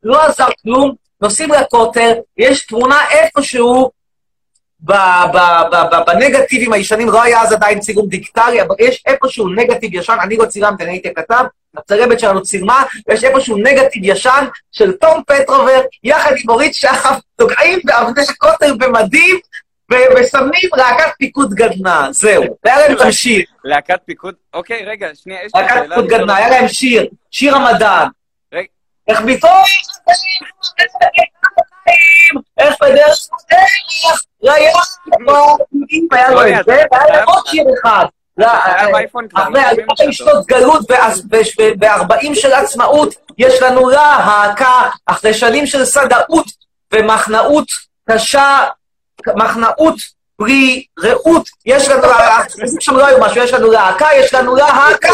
Speaker 3: לא עזר כלום, נוסעים לכותל, יש תמונה איפשהו בנגטיבים הישנים, לא היה אז עדיין צילום דיגיטלי, אבל יש איפשהו נגטיב ישן, אני לא צילמתי, אני הייתי הכתב, הצלמת שלנו צילמה, ויש איפשהו נגטיב ישן של תום פטרובר, יחד עם אורית שחף, תוקעים באבני הכותל במדים, ו- ושמים להקת פיקוד גדנ"ע, זהו. והיה להם גם שיר,
Speaker 10: להקת פיקוד, אוקיי, רגע, שנייה, יש לי
Speaker 3: להקת
Speaker 10: שאלה.
Speaker 3: פיקוד גדנ"ע, היה להם שיר, שיר המדען. איך פתאום, איך בדרך דרך, לים, היה לו את זה, והיה לו עוד שיר אחד. לא,
Speaker 10: כבר,
Speaker 3: אחרי
Speaker 10: לא
Speaker 3: אלפיים שנות גלות ו-40 של עצמאות, יש לנו להקה, אחרי שנים של סדאות ומחנאות קשה, מחנאות בלי רעות, יש לנו, שם לא היו משהו, יש לנו להקה, יש לנו להקה,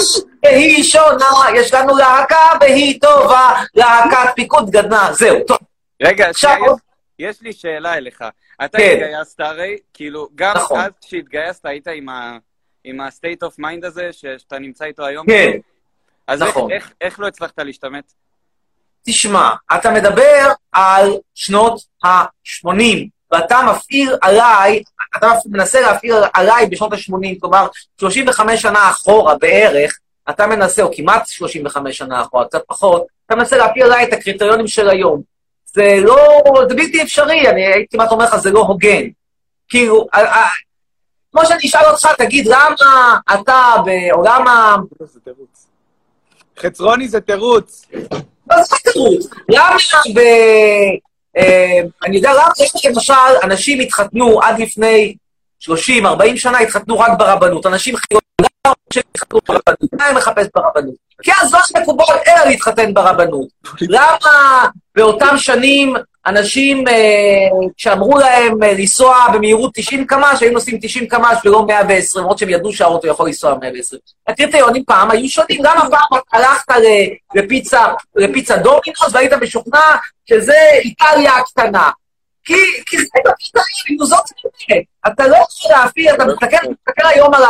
Speaker 3: והיא שונה, יש לנו להקה והיא טובה, להקת פיקוד גדנ"ע, זהו, טוב.
Speaker 10: רגע,
Speaker 3: עכשיו עוד-
Speaker 10: יש לי שאלה אליך. אתה
Speaker 3: כן.
Speaker 10: התגייסת הרי, כאילו, גם
Speaker 3: נכון.
Speaker 10: אז כשהתגייסת היית עם ה- עם ה-state of mind הזה, ש- שאתה נמצא איתו היום?
Speaker 3: כן.
Speaker 10: אז איך-
Speaker 3: נכון.
Speaker 10: איך- איך לא הצלחת להשתמט?
Speaker 3: תשמע, אתה מדבר על שנות ה-80, ואתה מפעיל עליי, אתה מנסה להפעיל עליי בשנות ה-80, כלומר, 35 שנה אחורה בערך, אתה מנסה, או כמעט 35 שנה אחורה, קצת פחות, אתה מנסה להפעיל עליי את הקריטריונים של היום. זה לא, זה בלתי אפשרי, אני הייתי כמעט אומר לך, זה לא הוגן. כאילו, כמו שאני אשאל אותך, תגיד, למה אתה בעולם ה...
Speaker 11: חצרוני זה תירוץ.
Speaker 3: לא, זה תירוץ. למה ב... אה, אני יודע למה יש למשל, אנשים התחתנו עד לפני 30, 40 שנה, התחתנו רק ברבנות. אנשים גם שהתחתנו ברבנות. מה הם מחפש ברבנות? כי אז לא מקובל אלא להתחתן ברבנות. למה באותם שנים אנשים, אה, כשאמרו להם אה, לנסוע במהירות 90 קמ"ש, היו נוסעים 90 קמ"ש ולא 120, למרות שהם ידעו שהאוטו יכול לנסוע 120. הקריטריונים פעם היו שונים, למה פעם הלכת לפיצה, לפיצה דומינוס והיית משוכנע שזה איטליה הקטנה. כי, כי זה נו, זאת האמת. אתה לא יכול להפעיל, אתה מסתכל, מסתכל היום על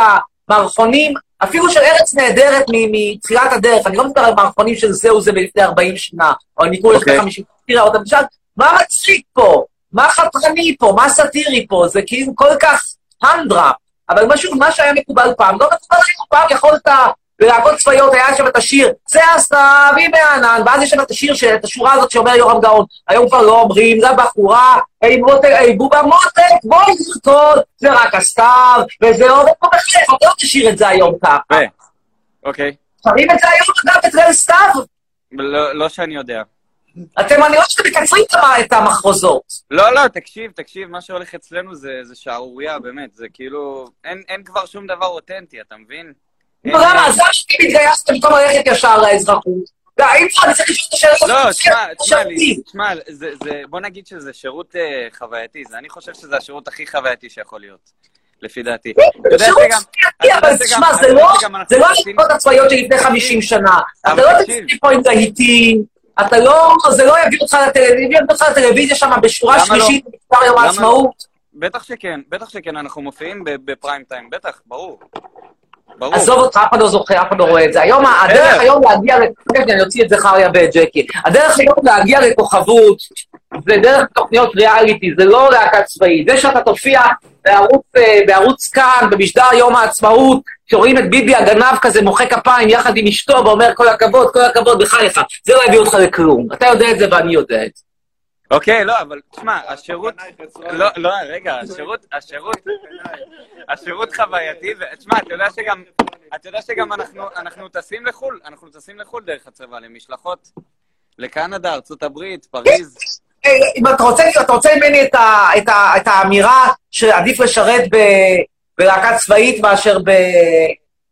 Speaker 3: המערכונים, אפילו של ארץ נהדרת מתחילת הדרך, אני לא מדבר על מערכונים של זהו זה לפני 40 שנה, או אני קורא לפני
Speaker 10: אוקיי.
Speaker 3: 50, תראה אותם, תשאל, מה מצחיק פה? מה חתרני פה? מה סאטירי פה? זה כאילו כל כך הנדרה. אבל משהו, מה שהיה מקובל פעם, לא מקובל היום. פעם יכולת, בלהקות צבאיות היה שם את השיר, זה הסתיו מהענן, ואז יש שם את השיר, את השורה הזאת שאומר יורם גאון. היום כבר לא אומרים, לבחורה, היי מותק, היי בובה מותק, בואי נרקוד, זה רק הסתיו, וזה עובד פה בחלק, אתה לא תשאיר את זה היום ככה.
Speaker 10: אוקיי.
Speaker 3: שרים את זה היום אגב את ליל סתיו.
Speaker 10: לא לא שאני יודע.
Speaker 3: אתם, אני רואה שאתם מקצרים את המחרוזות.
Speaker 10: לא, לא, תקשיב, תקשיב, מה שהולך אצלנו זה זה שערורייה, באמת. זה כאילו, אין כבר שום דבר אותנטי, אתה מבין?
Speaker 3: למה? שאתם התגייסתם במקום ללכת ישר לאזרחות? אם כבר, אני צריך לשאול את השאלה הזאת.
Speaker 10: לא, תשמע, תשמע, זה, זה, בוא נגיד שזה שירות אה, חווייתי, זה, אני חושב שזה השירות הכי חווייתי שיכול להיות, לפי דעתי. אתה יודע
Speaker 3: שירות חווייתי, אבל תשמע, זה לא- זה לא היחידות הצבאיות של לפני 50 שנה. אתה לא.
Speaker 10: תקשיב
Speaker 3: פה עם להיטים, אתה לא, זה לא יביא אותך לטלוויזיה, יביא אותך לטלוויזיה שם בשורה
Speaker 10: לא?
Speaker 3: שלישית, בשער יום
Speaker 10: למה
Speaker 3: העצמאות.
Speaker 10: בטח שכן, בטח שכן, אנחנו מופיעים בפריים טיים, בטח, ברור. ברור.
Speaker 3: עזוב אותך, אף אחד לא זוכר, אף אחד לא רואה את זה. היום, הדרך
Speaker 10: איך?
Speaker 3: היום להגיע, רגע, אני אוציא את זכריה ואת ג'קי. הדרך היום להגיע לכוכבות, זה דרך תוכניות ריאליטי, זה לא להקה צבאית. זה שאתה תופיע בערוץ, אה, בערוץ כאן, במשדר יום העצמאות, שרואים את ביבי הגנב כזה מוחא כפיים יחד עם אשתו ואומר כל הכבוד, כל הכבוד, בחייך. זה לא יביא אותך לכלום. אתה יודע את זה ואני יודע את זה.
Speaker 10: אוקיי, לא, אבל תשמע, השירות... לא, לא, רגע, השירות, השירות, השירות חווייתי, ותשמע, אתה יודע שגם, אתה יודע שגם אנחנו, אנחנו טסים לחו"ל, אנחנו טסים לחו"ל דרך הצבא, למשלחות, לקנדה, ארצות הברית, פריז.
Speaker 3: אם אתה רוצה, אתה רוצה ממני את, ה, את, ה, את האמירה שעדיף לשרת ב, בלהקה צבאית מאשר ב,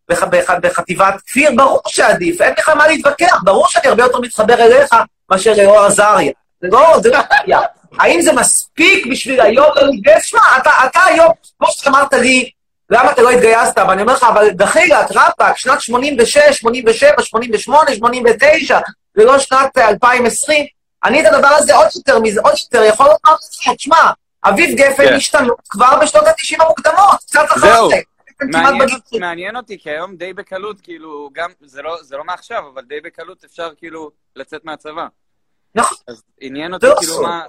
Speaker 3: בח, בח, בחטיבת כפיר, ברור שעדיף, אין לך מה להתווכח, ברור שאני הרבה יותר מתחבר אליך מאשר לאור עזריה. זה לא, זה לא בעיה. האם זה מספיק בשביל היום לא להתגייס? שמע, אתה, אתה היום, כמו שאמרת לי, למה אתה לא התגייסת? ואני אומר לך, אבל דחילק, רבאק, שנת 86, 87, 88, 89, זה לא שנת אה, 2020. אני את הדבר הזה עוד יותר מזה, עוד יותר, יכול לומר לך, תשמע, אביב גפן
Speaker 10: כן.
Speaker 3: השתנו כבר בשנות ה-90 המוקדמות, קצת. זה. כמעט
Speaker 10: מעניין. מעניין אותי, כי היום די בקלות, כאילו, גם, זה לא, זה לא מעכשיו, אבל די בקלות אפשר כאילו לצאת מהצבא.
Speaker 3: נכון.
Speaker 10: אז עניין אותי,
Speaker 3: לא
Speaker 10: כאילו. מה...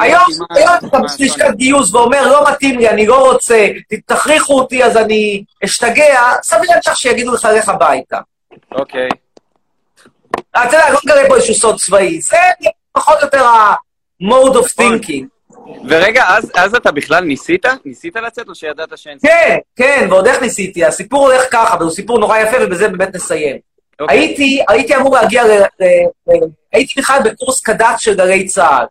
Speaker 3: היום אתה
Speaker 10: השוני.
Speaker 3: גיוס ואומר, לא מתאים לי, אני לא רוצה, תכריחו אותי אז אני אשתגע, סביר להניח שיגידו לך, לך הביתה.
Speaker 10: אוקיי.
Speaker 3: אתה יודע, לא נגלה פה איזשהו סוד צבאי, זה פחות או יותר ה-mode of
Speaker 10: נכון.
Speaker 3: thinking.
Speaker 10: ורגע, אז, אז אתה בכלל ניסית? ניסית לצאת או שידעת שאין סיכוי?
Speaker 3: כן, כן, ועוד איך ניסיתי, הסיפור הולך ככה, אבל הוא סיפור נורא יפה ובזה באמת נסיים.
Speaker 10: אוקיי.
Speaker 3: הייתי, הייתי אמור להגיע ל... ל- ל- הייתי בכלל בקורס קד"צ של גלי צה"ל.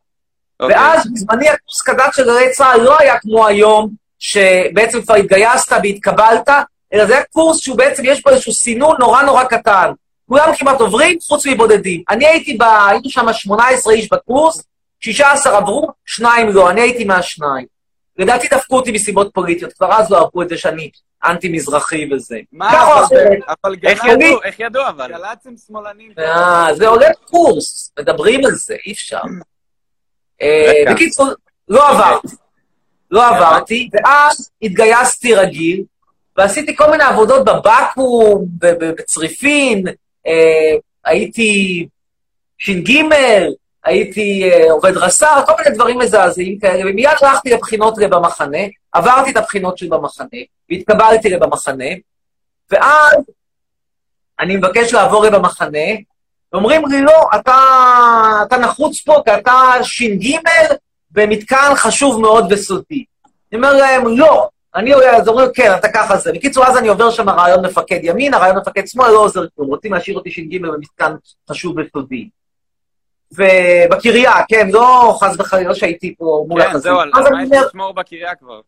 Speaker 10: אוקיי.
Speaker 3: ואז בזמני הקורס קד"צ של גלי צה"ל לא היה כמו היום, שבעצם כבר התגייסת והתקבלת, אלא זה היה קורס שהוא בעצם, יש בו איזשהו סינון נורא נורא קטן. כולם כמעט עוברים, חוץ מבודדים. אני הייתי ב... היינו שם 18 איש בקורס, 16 עברו, שניים לא, אני הייתי מהשניים. לדעתי דפקו אותי מסיבות פוליטיות, כבר אז לא אהבו את זה שאני אנטי-מזרחי וזה.
Speaker 11: מה, אבל-
Speaker 10: איך
Speaker 11: גל"צ-
Speaker 10: ידעו? איך ידעו אבל?
Speaker 11: גל"צ הם שמאלנים.
Speaker 3: אה, זה עולה קורס, מדברים על זה, אי אפשר. אה. בקיצור, לא עברתי. לא עברתי, ואז התגייסתי רגיל, ועשיתי כל מיני עבודות בבקו"ם, בצריפין, אה, הייתי ש"ג, הייתי אה, עובד רס"ר, כל מיני דברים מזעזעים כאלה, ומיד הלכתי לבחינות במחנה, עברתי את הבחינות שלי במחנה, והתקבלתי במחנה, ואז אני מבקש לעבור במחנה, ואומרים לי, לא, אתה, אתה נחוץ פה, כי אתה ש"ג במתקן חשוב מאוד וסודי. אני אומר להם, לא. אני אז אומרים, כן, אתה ככה זה. בקיצור, אז אני עובר שם רעיון מפקד ימין, הרעיון מפקד שמאל, לא עוזר כלום. רוצים להשאיר אותי ש"ג במתקן חשוב וסודי. ובקריה, כן, לא חס וחלילה שהייתי פה מול
Speaker 10: כן,
Speaker 3: החזית.
Speaker 10: זהו, על
Speaker 3: אז
Speaker 10: מה
Speaker 3: אני
Speaker 10: יש
Speaker 3: אומר,
Speaker 10: לשמור בקריה כבר?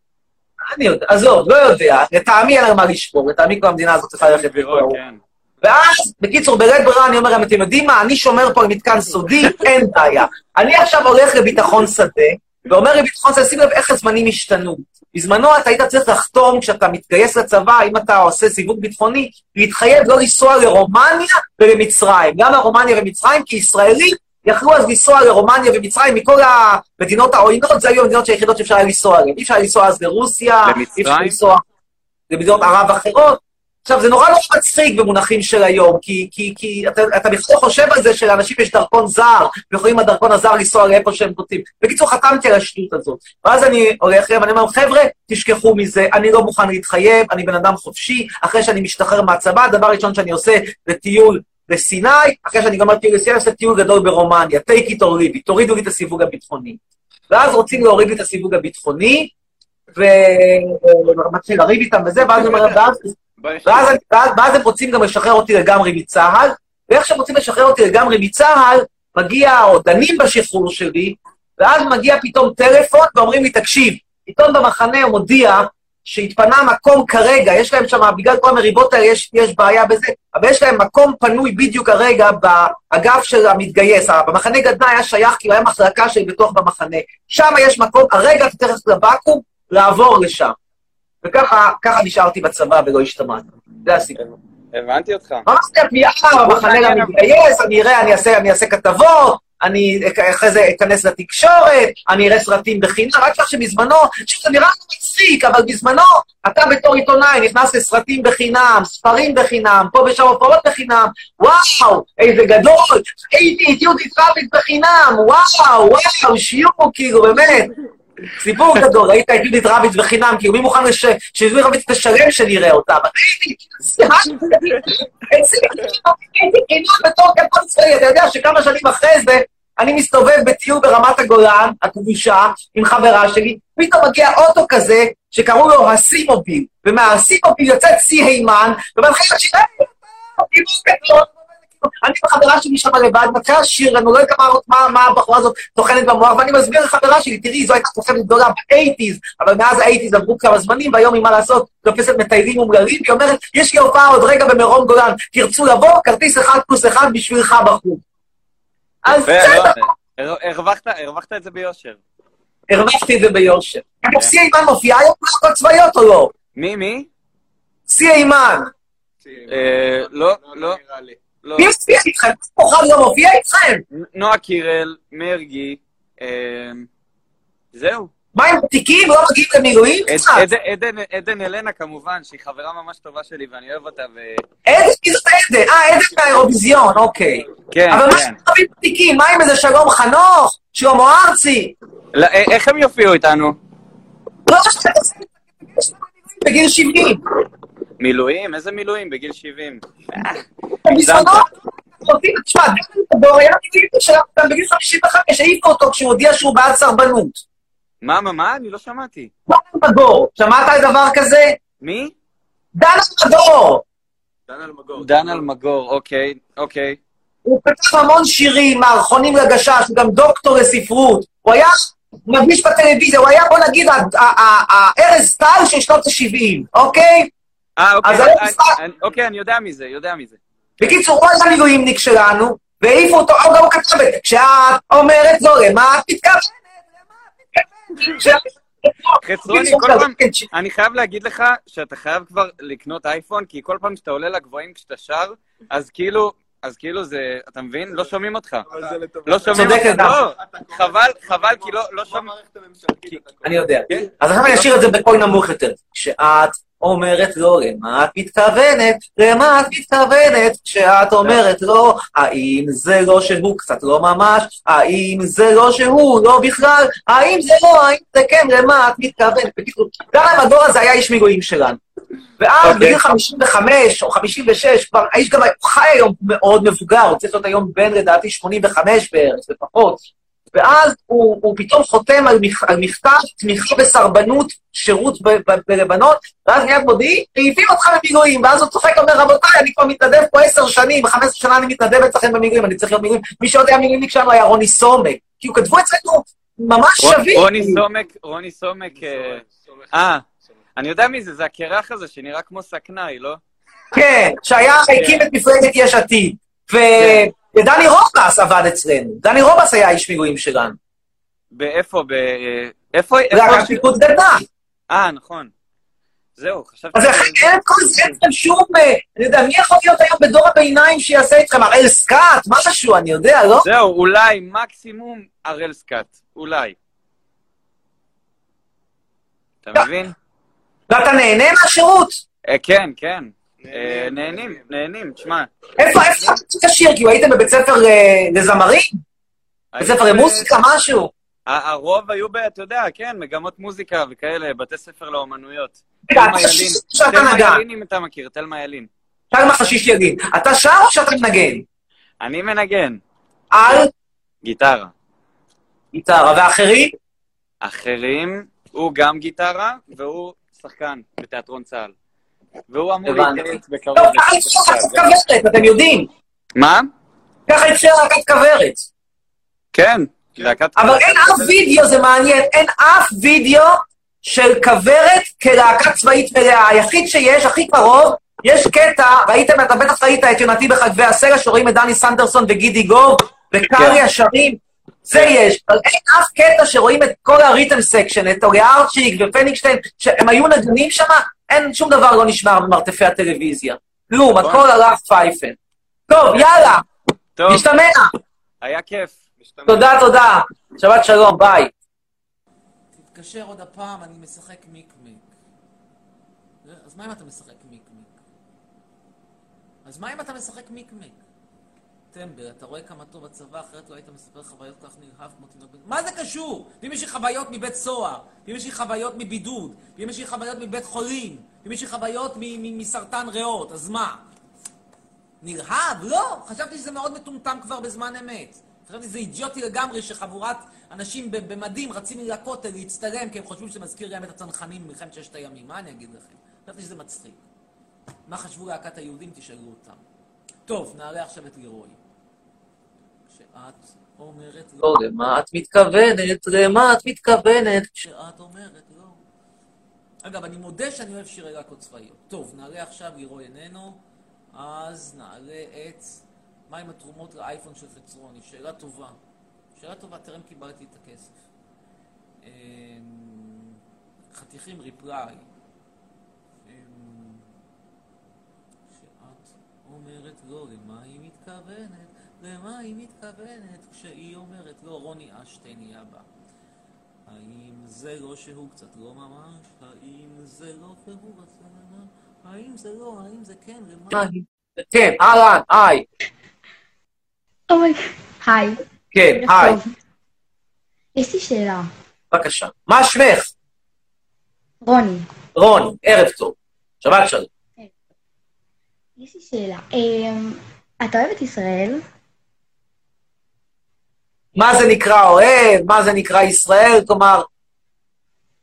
Speaker 3: אני יודע, עזוב, לא יודע, לטעמי אין על מה לשמור, לטעמי כל המדינה הזאת צריכה ללכת לכל
Speaker 10: כן.
Speaker 3: ואז, בקיצור, בלית ברירה אני אומר להם, אתם יודעים מה, אני שומר פה על מתקן סודי, אין בעיה. אני עכשיו הולך לביטחון שדה, ואומר לביטחון שדה, שים לב איך הזמנים השתנו. בזמנו אתה היית צריך לחתום, כשאתה מתגייס לצבא, אם אתה עושה סיווג ביטחוני, להתחייב לא לנסוע לרומניה ולמצרים. גם לרומניה ומצרים, כי ישראלים יכלו אז לנסוע לרומניה ומצרים מכל המדינות העוינות, זה היו המדינות היחידות שאפשר היה לנסוע עליהן. אי אפשר לנסוע אז לרוסיה, אי אפשר? לנסוע למדינות ערב אחרות. עכשיו, זה נורא נורא מצחיק במונחים של היום, כי, כי, כי אתה, אתה בכלל חושב על זה שלאנשים יש דרכון זר, ויכולים הדרכון הזר לנסוע לאיפה שהם רוצים. בקיצור, חתמתי על השטות הזאת. ואז אני הולך אליהם, אני אומר, חבר'ה, תשכחו מזה, אני לא מוכן להתחייב, אני בן אדם חופשי, אחרי שאני משתחרר מהצבא, הדבר הראשון שאני עושה זה טיול לסיני, אחרי שאני גמר טיול לסיני, אני עושה טיול גדול ברומניה, take it or leave it, תורידו לי את הסיווג הביטחוני. ואז רוצים להוריד לי את הסיווג הביטחוני, ומתחיל לריב איתם וזה, ואז אומר, ואז הם רוצים גם לשחרר אותי לגמרי מצה"ל, ואיך שהם רוצים לשחרר אותי לגמרי מצה"ל, מגיע, או דנים בשחרור שלי, ואז מגיע פתאום טלפון ואומרים לי, תקשיב, עיתון במחנה מודיע שהתפנה מקום כרגע, יש להם שם, בגלל כל המריבות האלה יש, יש בעיה בזה, אבל יש להם מקום פנוי בדיוק הרגע באגף של המתגייס. במחנה גדנ"ע היה שייך, כאילו היה מחלקה שלי בתוך במחנה. שם יש מקום, הרגע אתה תכף לבקו"ם, לעבור לשם. וככה ככה נשארתי בצבא ולא השתמעתי. זה הסיפור.
Speaker 10: הבנתי אותך.
Speaker 3: ממש תביעה במחנה למתגייס, אני אראה, אני אעשה, אני אעשה כתבות, אני אחרי זה אכנס לתקשורת, אני אראה סרטים בחינם, רק כך שבזמנו, שזה נראה לי מצחיק, אבל בזמנו, אתה בתור עיתונאי נכנס לסרטים בחינם, ספרים בחינם, פה ושם הופעות בחינם, וואו, איזה גדול, הייתי את יהודית רביץ בחינם, וואו, וואו, שיעור, כאילו, באמת. סיפור גדול, ראית את יהודית רביץ בחינם, כאילו מי מוכן שיהודית רביץ תשלם שנראה אותה? אבל הייתי, סליחה, הייתי חינם בתור גדול צבאי, אתה יודע שכמה שנים אחרי זה, אני מסתובב בטיול ברמת הגולן, הכבושה, עם חברה שלי, פתאום מגיע אוטו כזה, שקראו לו הסימוביל, ומהסימוביל יוצאת סי הימן, ומתחילה לשיר, אני וחברה שלי שם לבד, מתחילה לשיר, אני לא יודע מה- מה- מה הבחורה הזאת טוחנת במוח, ואני מסביר לחברה שלי, תראי, זו הייתה תוחמת גדולה באייטיז, אבל מאז האייטיז עברו כמה זמנים, והיום היא מה לעשות, תופסת מטיילים אומללים, היא אומרת, יש לי הופעה עוד רגע במרום גולן, תרצו לבוא, כרטיס אחד פלוס אחד בשבילך בחוץ. אז בסדר,
Speaker 10: לא, הר- הרווחת הרווחת את זה ביושר.
Speaker 3: הרווחתי את זה ביושר. אגב, סי אימן מופיעה היום בהפקות צבאיות או לא?
Speaker 10: מי, מי?
Speaker 3: סי אימן.
Speaker 10: אה, לא, לא. לא.
Speaker 3: מי מופיע איתכם? כוכב לא מופיע איתכם?
Speaker 10: נועה קירל, מרגי, אה, זהו.
Speaker 3: מה עם תיקים? לא מגיעים למילואים?
Speaker 10: עדן- אלנה כמובן, שהיא חברה ממש טובה שלי ואני אוהב אותה, ו...
Speaker 3: עדן, מי זאת עדן? אה, עדן מהאירוויזיון, אוקיי.
Speaker 10: כן,
Speaker 3: אבל מה
Speaker 10: כן.
Speaker 3: שקוראים תיקים? מה עם איזה שלום חנוך? שלמה ארצי?
Speaker 10: לא, אה, איך הם יופיעו איתנו?
Speaker 3: לא, בגיל 70.
Speaker 10: מילואים? איזה מילואים? בגיל 70.
Speaker 3: בזמנו, אותי, תשמע, דן בגיל שלנו, גם בגיל 55, העיפו אותו כשהוא הודיע שהוא בעד סרבנות.
Speaker 10: מה, מה, מה? אני לא שמעתי.
Speaker 3: דן דור, שמעת על דבר כזה?
Speaker 10: מי?
Speaker 3: דן דור.
Speaker 10: דן אלמגור, אוקיי, אוקיי.
Speaker 3: הוא כתב המון שירים, מערכונים לגשש, הוא גם דוקטור לספרות. הוא היה מגיש בטלוויזיה, הוא היה, בוא נגיד, הארז טל של שנות ה-70, אוקיי?
Speaker 10: אה, אוקיי,
Speaker 3: אז
Speaker 10: אני- אוקיי, אני יודע מזה, יודע מזה.
Speaker 3: בקיצור, הוא היה מילואימניק שלנו, והעיפו אותו, או גם הוא כתב את זה, כשאת אומרת לו, למה את מתכוונת?
Speaker 10: חצרוני, כל פעם, אני חייב להגיד לך שאתה חייב כבר לקנות אייפון, כי כל פעם שאתה עולה לגבוהים כשאתה שר, אז כאילו, אז כאילו זה, אתה מבין? לא שומעים אותך. לא שומעים אותך,
Speaker 3: לגמרי.
Speaker 10: לא. חבל, חבל, כי לא לא שומעים.
Speaker 3: אני יודע. אז עכשיו אני אשאיר את זה בקול נמוך יותר. כשאת אומרת לו, למה את מתכוונת? למה את מתכוונת? כשאת אומרת לו, האם זה לא שהוא קצת לא ממש? האם זה לא שהוא לא בכלל? האם זה לא? האם זה כן? למה את מתכוונת? בקיצור, דן המדור הזה היה איש מילואים שלנו. ואז
Speaker 10: אוקיי.
Speaker 3: בגיל 55 או 56, כבר האיש גם חי היום מאוד מבוגר, הוא צריך להיות היום בן לדעתי 85 בערך, לפחות. ואז הוא, הוא פתאום חותם על, מכ, על מכתב תמיכה בסרבנות, שירות ב, ב, בלבנון, ואז מיד מודיעי, העיפים אותך במילואים, ואז הוא צוחק ואומר, רבותיי, אני כבר מתנדב פה עשר שנים, 15 שנה אני מתנדב אצלכם במילואים, אני צריך להיות מילואים. מי שעוד היה מילואימניק שלנו היה רוני סומק, כי הוא כתבו אצלנו ממש שווים.
Speaker 10: רוני סומק, רוני סומק, אה, אה, אני יודע מי זה, זה הקרח הזה שנראה כמו סכנאי, לא?
Speaker 3: כן, שהיה, הקים את מפלגת יש עתיד. ודני רובס עבד אצלנו. דני רובס היה איש מילואים שלנו.
Speaker 10: באיפה, ב... איפה,
Speaker 3: זה
Speaker 10: איפה...
Speaker 3: היה פיקוד גדנ"ע.
Speaker 10: אה, נכון. זהו, חשבתי...
Speaker 3: אז לכן אין את כל זה, אין לכם שום... אה, אני יודע, מי יכול להיות היום בדור הביניים שיעשה איתכם? הראל סקאט? משהו, אני יודע, לא?
Speaker 10: זהו, אולי, מקסימום, הראל סקאט. אולי. אתה מבין?
Speaker 3: ואתה נהנה מהשירות?
Speaker 10: אה, כן, כן. נהנים, נהנים, תשמע.
Speaker 3: איפה, איפה אתה לשיר? כאילו הייתם בבית ספר אה, לזמרים? בית ספר למוזיקה, משהו?
Speaker 10: הרוב היו, אתה יודע, כן, מגמות מוזיקה וכאלה, בתי ספר לאומנויות.
Speaker 3: רגע,
Speaker 10: תלמה
Speaker 3: אתה
Speaker 10: ילין.
Speaker 3: שר שאתה
Speaker 10: תלמה
Speaker 3: נגן.
Speaker 10: ילין, אם אתה מכיר, תלמה ילין.
Speaker 3: שלמה חשיש ילין. אתה שר או שאתה מנגן?
Speaker 10: אני מנגן.
Speaker 3: על
Speaker 10: גיטרה.
Speaker 3: גיטרה, ואחרים?
Speaker 10: אחרים, הוא גם גיטרה, והוא שחקן בתיאטרון צה"ל. והוא אמור. להתגייס בקרוב.
Speaker 3: לא, ככה התחילה להקת כוורת, אתם יודעים.
Speaker 10: מה?
Speaker 3: ככה התחילה להקת כוורת.
Speaker 10: כן, להקת...
Speaker 3: אבל אין אף וידאו, זה מעניין, אין אף וידאו של כוורת כלהקה צבאית מלאה. היחיד שיש, הכי קרוב, יש קטע, ראיתם, אתה בטח ראית את יונתי בחגווי הסלע, שרואים את דני סנדרסון וגידי גוב,
Speaker 10: כן.
Speaker 3: זה יש. אבל אין אף קטע שרואים את כל ה rhythm section, את אולארצ'יק ופניגשטיין, שהם היו נגנים שם, אין, שום דבר לא נשמר במרתפי הטלוויזיה. כלום, הכל הלך פייפן. טוב, יאללה,
Speaker 10: טוב,
Speaker 3: נשתמע.
Speaker 10: היה כיף.
Speaker 3: תודה, תודה. שבת שלום, ביי.
Speaker 1: תתקשר עוד הפעם, אני משחק מיקמיק. אז מה אם אתה משחק מיקמיק? אז מה אם אתה משחק מיקמיק? טמבל, אתה רואה כמה טוב הצבא, אחרת לא היית מספר חוויות כך נרחב כמו תינוק בן... מה זה קשור? ואם יש לי חוויות מבית סוהר, ואם יש לי חוויות מבידוד, ואם יש לי חוויות מבית חולים, ואם יש לי חוויות מסרטן ריאות, אז מה? נרהב? לא! חשבתי שזה מאוד מטומטם כבר בזמן אמת. חשבתי שזה אידיוטי לגמרי שחבורת אנשים במדים רצים לכותל להצטלם כי הם חושבים שזה מזכיר להם את הצנחנים במלחמת ששת הימים. מה אני אגיד לכם? חשבתי שזה מצחיק. מה חשבו להקת היהודים? תשאלו אותם. טוב, נעלה עכשיו את לירוי. כשאת אומרת
Speaker 3: לא, למה את מתכוונת? למה את מתכוונת?
Speaker 1: כשאת אומרת לא. אגב, אני מודה שאני אוהב שירי להקות צבאיות. טוב, נעלה עכשיו, לירוי איננו, אז נעלה את... מה עם התרומות לאייפון של חצרוני? שאלה טובה. שאלה טובה, טרם קיבלתי את הכסף. אמ, חתיכים ריפליי. אמ, כשאת אומרת לא, למה היא מתכוונת? למה היא מתכוונת כשהיא אומרת לא? רוני אשטיין יהיה הבא. האם זה לא שהוא קצת לא ממש? האם זה לא שהוא רצה? האם זה לא? האם זה כן? למה?
Speaker 3: כן, אהלן, היי.
Speaker 12: אוי, היי.
Speaker 3: כן, היי.
Speaker 12: יש לי שאלה.
Speaker 3: בבקשה. מה שמך?
Speaker 12: רוני,
Speaker 3: רוני, ערב טוב. שבת שלום.
Speaker 12: יש לי שאלה. אמ, אתה אוהב את ישראל?
Speaker 3: מה זה נקרא אוהב? מה זה נקרא ישראל? כלומר,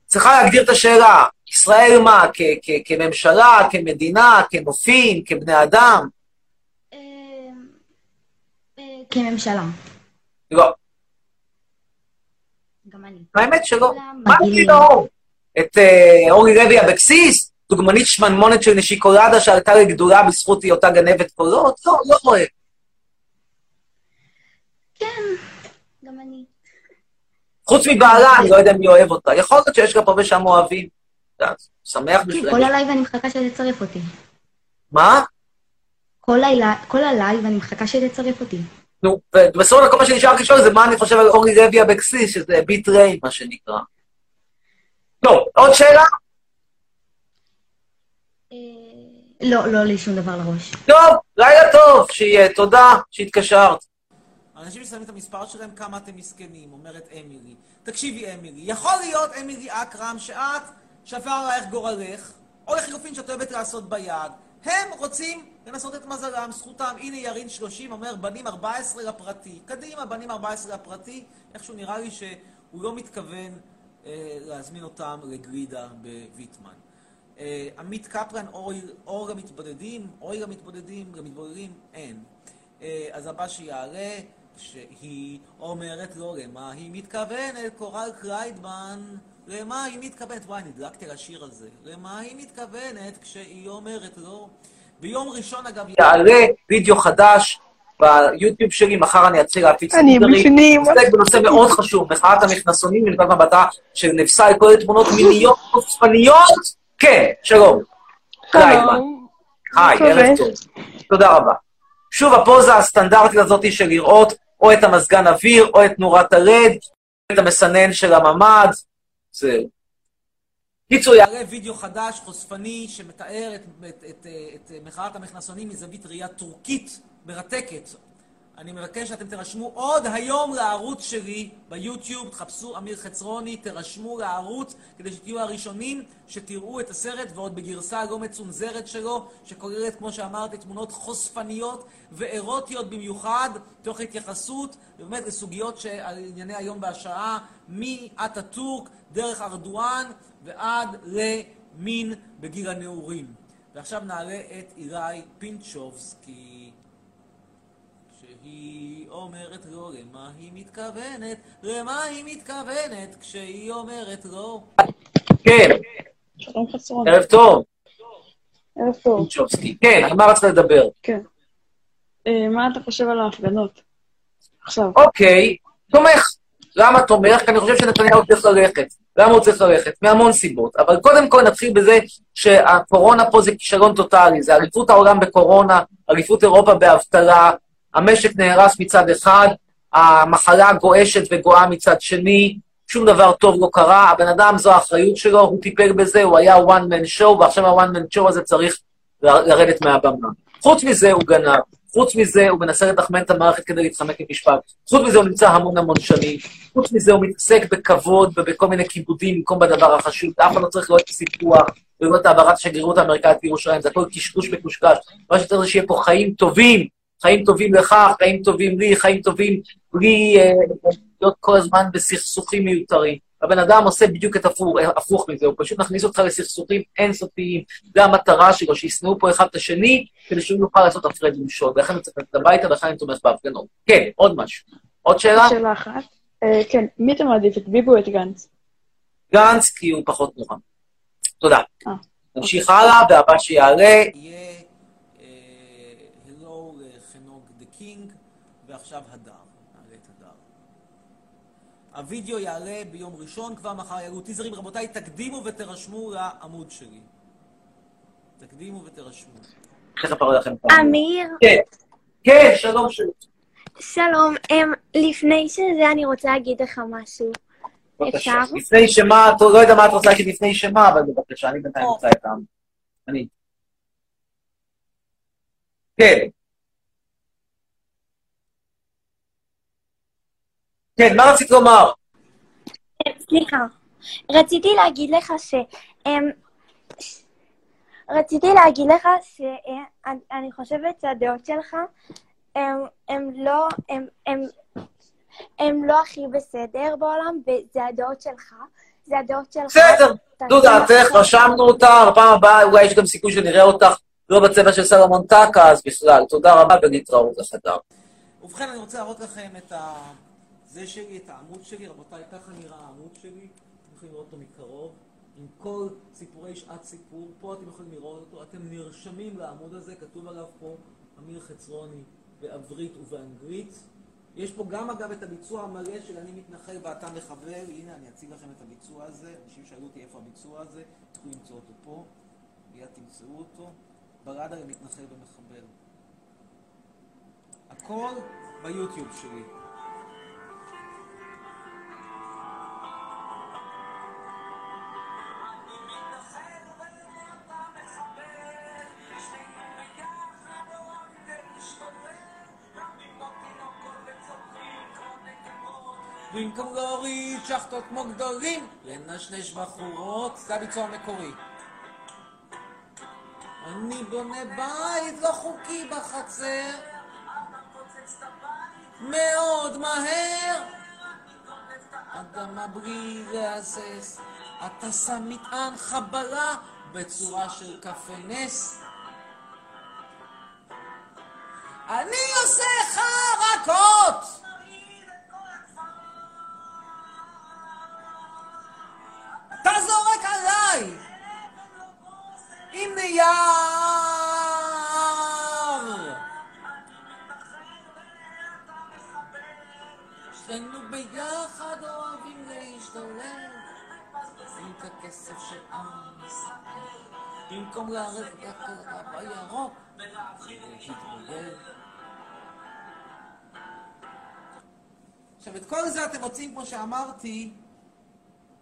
Speaker 3: צריכה להגדיר את השאלה. ישראל מה? כ- כ- כממשלה, כמדינה, כנופים, כבני אדם?
Speaker 12: אמ, אה, כממשלה.
Speaker 3: לא.
Speaker 12: גם אני.
Speaker 3: האמת שלא. מה אני. לא? את אה, אורלי לוי אבקסיס? דוגמנית שמנמונת של נשיקולדה שעלתה לגדולה בזכות היותה גנבת קולות? לא, לא אוהב.
Speaker 12: כן, גם אני.
Speaker 3: חוץ מבעלה, אני לא יודע מי אוהב אותה. יכול להיות שיש גם פה ושם אוהבים. שמח בשבילם.
Speaker 12: כל הלייב אני מחכה שתצרף אותי.
Speaker 3: מה?
Speaker 12: כל לילה, כל ה live אני מחכה שתצרף אותי.
Speaker 3: נו, ובסוף כל מה שנשאר לשאול זה מה אני חושב על אורי לוי אבקסיס, שזה ביט ריין, מה שנקרא. טוב, עוד שאלה?
Speaker 12: לא, לא לי שום דבר לראש.
Speaker 3: טוב, לילה טוב, שיהיה, תודה שהתקשרת.
Speaker 1: אנשים ששמים את המספר שלהם, כמה אתם מסכנים, אומרת אמילי. תקשיבי, אמילי, יכול להיות, אמילי אכרם, שאת, שפר עלייך גורלך, או לחילופין שאת אוהבת לעשות ביד. הם רוצים לנסות את מזלם, זכותם. הנה ירין 30 אומר, בנים 14 לפרטי. קדימה, בנים 14 לפרטי. איכשהו נראה לי שהוא לא מתכוון אה, להזמין אותם לגלידה בוויטמן. אה, עמית קפלן, אור, למתבודדים, אוי למתבודדים, למתבודדים, אין. אה, אז הבא שיעלה, שהיא אומרת לו למה היא מתכוונת, קורל קליידמן, למה היא מתכוונת? וואי, נדלקתי על השיר הזה. למה היא מתכוונת כשהיא אומרת לו? ביום ראשון, אגב,
Speaker 3: יעלה וידאו חדש ביוטיוב שלי, מחר אני אתחיל להפיץ
Speaker 7: אני. בפנים.
Speaker 3: עוסק בנושא מאוד חשוב, מחאת המכנסונים מנקודת מבטה של נפסל כל תמונות מיניות חושפניות. כן, שלום. קליידמן. היי, ערב? טוב. תודה רבה. שוב, הפוזה הסטנדרטית הזאת של לראות או את המזגן אוויר, או את נורת או את המסנן של הממ"ד. זהו. קיצור, יעלה
Speaker 1: וידאו חדש, חושפני, שמתאר את, את, את, את, את מחאת המכנסונים מזווית ראייה טורקית מרתקת. אני מבקש שאתם תירשמו עוד היום לערוץ שלי ביוטיוב, תחפשו אמיר חצרוני, תירשמו לערוץ כדי שתהיו הראשונים שתראו את הסרט ועוד בגרסה לא מצונזרת שלו, שכוללת, כמו שאמרתי, תמונות חושפניות ואירוטיות במיוחד, תוך התייחסות באמת לסוגיות שעל ענייני היום והשעה, מאטאטורק, דרך ארדואן ועד למין בגיל הנעורים. ועכשיו נעלה את אילי פינצ'ובסקי. שהיא אומרת לו למה היא מתכוונת, למה היא מתכוונת כשהיא אומרת לו.
Speaker 3: כן,
Speaker 13: שלום חסרון.
Speaker 3: ערב טוב.
Speaker 13: ערב טוב.
Speaker 3: כן, על מה רצית לדבר?
Speaker 13: כן. אה, מה אתה חושב על ההפגנות? עכשיו.
Speaker 3: אוקיי, תומך. למה תומך? כי אני חושב שנתניהו צריך ללכת. למה הוא צריך ללכת? מהמון סיבות. אבל קודם כל נתחיל בזה שהקורונה פה זה כישלון טוטאלי. זה אליפות העולם בקורונה, אליפות אירופה באבטלה, המשק נהרס מצד אחד, המחלה גועשת וגואה מצד שני, שום דבר טוב לא קרה, הבן אדם זו האחריות שלו, הוא טיפל בזה, הוא היה one man show, ועכשיו ה-one man show הזה צריך לרדת מהבמה. חוץ מזה הוא גנב, חוץ מזה הוא מנסה לתחמן את המערכת כדי להתחמק ממשפט, חוץ מזה הוא נמצא המון המון שנים, חוץ מזה הוא מתעסק בכבוד ובכל מיני כיבודים במקום בדבר החשוב, אף אחד לא צריך לראות סיפוח ולראות העברת השגרירות האמריקאית לירושלים, זה הכל קשקוש מקושקש, מה שצריך זה שיהיה פה חיים טובים, חיים טובים לך, חיים טובים לי, חיים טובים בלי אה, להיות כל הזמן בסכסוכים מיותרים. הבן אדם עושה בדיוק את הפוך, הפוך מזה, הוא פשוט מכניס אותך לסכסוכים אינסופיים. זה המטרה שלו, שישנאו פה אחד את השני, כדי שהוא יוכל לעשות הפרד ומשול. ולכן הוא צריך ללכת הביתה, ולכן אני תומך בהפגנות. כן, עוד משהו. עוד שאלה?
Speaker 13: שאלה אחת. אה, כן, מי אתה מעדיף, את ביבי או את גנץ?
Speaker 3: גנץ, כי הוא פחות נורא. תודה.
Speaker 13: אה,
Speaker 3: נמשיך הלאה, והבא שיעלה,
Speaker 1: יהיה הלו לחנוג the king, ועכשיו הדר. נעלה את הדר. הווידאו יעלה ביום ראשון, כבר מחר יעלו טיזרים. רבותיי, תקדימו ותרשמו לעמוד שלי. תקדימו ותרשמו.
Speaker 14: אמיר,
Speaker 3: כן, כן, שלום שלום.
Speaker 14: שלום. אמ, לפני שזה אני רוצה להגיד לך משהו. אפשר?
Speaker 3: לפני שמה, את לא יודע מה את רוצה להגיד לפני שמה, אבל בבקשה, אני בינתיים רוצה את העם. אני. כן. כן, מה רצית לומר?
Speaker 14: סליחה. רציתי להגיד לך ש... אמ, רציתי להגיד לך שאני חושבת שהדעות שלך הם, הם לא, הם, הם, הם לא הכי בסדר בעולם, וזה הדעות שלך. זה הדעות שלך.
Speaker 3: בסדר,
Speaker 14: אתה
Speaker 3: זו דעתך, רשמנו אותה, בפעם הבאה אולי יש גם סיכוי שנראה אותך לא בצבע של סלומון טקה, אז בכלל. תודה רבה ולהתראות לחדר.
Speaker 1: ובכן, אני רוצה להראות לכם את ה... זה שלי, את העמוד שלי. רבותיי, ככה נראה העמוד שלי. אתם יכולים לראות אותו מקרוב. עם כל סיפורי שעת סיפור. פה אתם יכולים לראות אותו. אתם נרשמים לעמוד הזה, כתוב עליו פה אמיר חצרוני בעברית ובאנגלית. יש פה גם אגב את הביצוע המלא של אני מתנחל ואתה מחבר. הנה, אני אציג לכם את הביצוע הזה. אנשים שאלו אותי איפה הביצוע הזה. תוכלו למצוא אותו פה. מיד תמצאו אותו. בלדה למתנחל ומחבר. הכל ביוטיוב שלי. שחטות כמו גדולים, לנשנש בחורות, זה הביצוע המקורי. אני בונה בית לא חוקי בחצר, מאוד מהר. אדמה בלי להסס, אתה שם מטען חבלה בצורה של קפה נס. אני עושה חרקות! במקום לערב דווקא לקו הירוק להתבודד עכשיו את כל זה אתם מוצאים כמו שאמרתי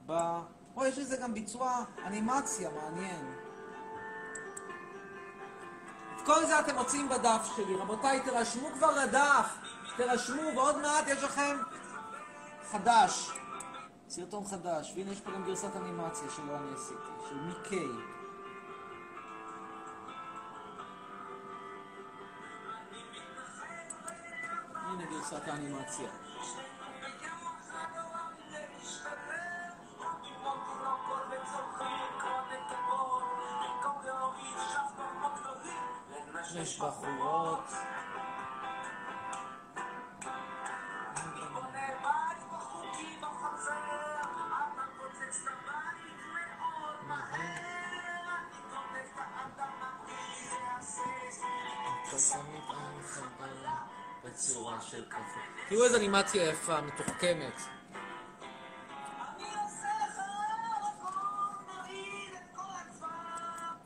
Speaker 1: ב... או יש לזה גם ביצוע אנימציה מעניין את כל זה אתם מוצאים בדף שלי. רבותיי, תירשמו כבר לדף. תירשמו, ועוד מעט יש לכם חדש. סרטון חדש. והנה יש פה גם גרסת אנימציה שלא אני עשיתי, של מיקי. הנה גרסת האנימציה. יש בחורות. בצורה של כבוד. תראו איזה אנימציה יפה, מתוחכמת.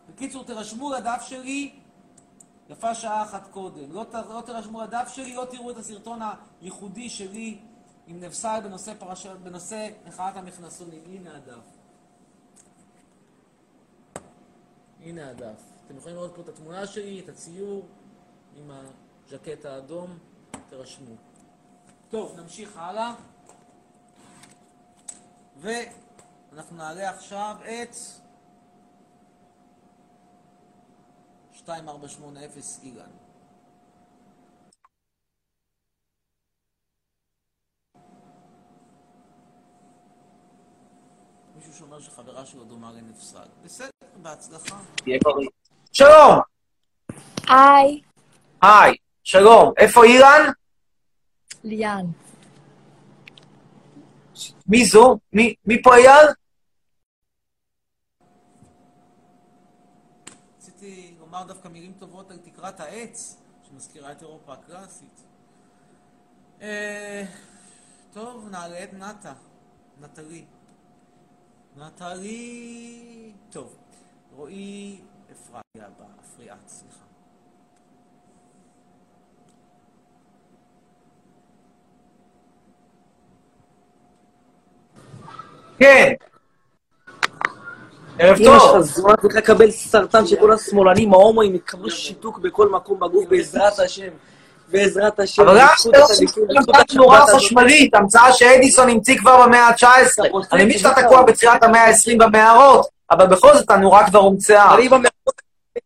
Speaker 1: בקיצור, תירשמו לדף שלי, יפה שעה אחת קודם. לא, לא תירשמו לדף שלי, לא תראו את הסרטון הייחודי שלי עם נבסל בנושא, פרש... בנושא מחאת המכנסונים. הנה הדף. הנה הדף. אתם יכולים לראות פה את התמונה שלי, את הציור, עם ה... הז'קט האדום, תירשמו. טוב, נמשיך הלאה. ואנחנו נעלה עכשיו את 2480 אילן. מישהו שאומר שחברה שלו דומה לנפסל. בסדר, בהצלחה.
Speaker 3: שלום!
Speaker 14: היי.
Speaker 3: היי, שלום. איפה אילן?
Speaker 14: ליאן.
Speaker 3: מי זו? מי, מי פה אייל?
Speaker 1: רציתי לומר דווקא מילים טובות על תקרת העץ, שמזכירה את אירופה הקלאסית. אה, טוב, נעלה את נטע. נטלי. נטלי... טוב, רועי אפריה הבאה, סליחה.
Speaker 3: כן. ערב טוב.
Speaker 15: שלך זונה צריך לקבל סרטן שכל השמאלנים ההומואים יקבלו שיתוק בכל מקום בגוף בעזרת השם. בעזרת השם.
Speaker 3: אבל למה
Speaker 15: ייקחו את
Speaker 3: אתה
Speaker 15: הליכוד,
Speaker 3: עושה נורה. חשמלית, המצאה שאדיסון המציא כבר במאה ה-19. אני מבין שאתה תקוע בתחילת המאה ה-20 במערות, אבל בכל זאת הנורה כבר הומצאה.
Speaker 15: אני במערות, אתה נראה, יא בן זונה.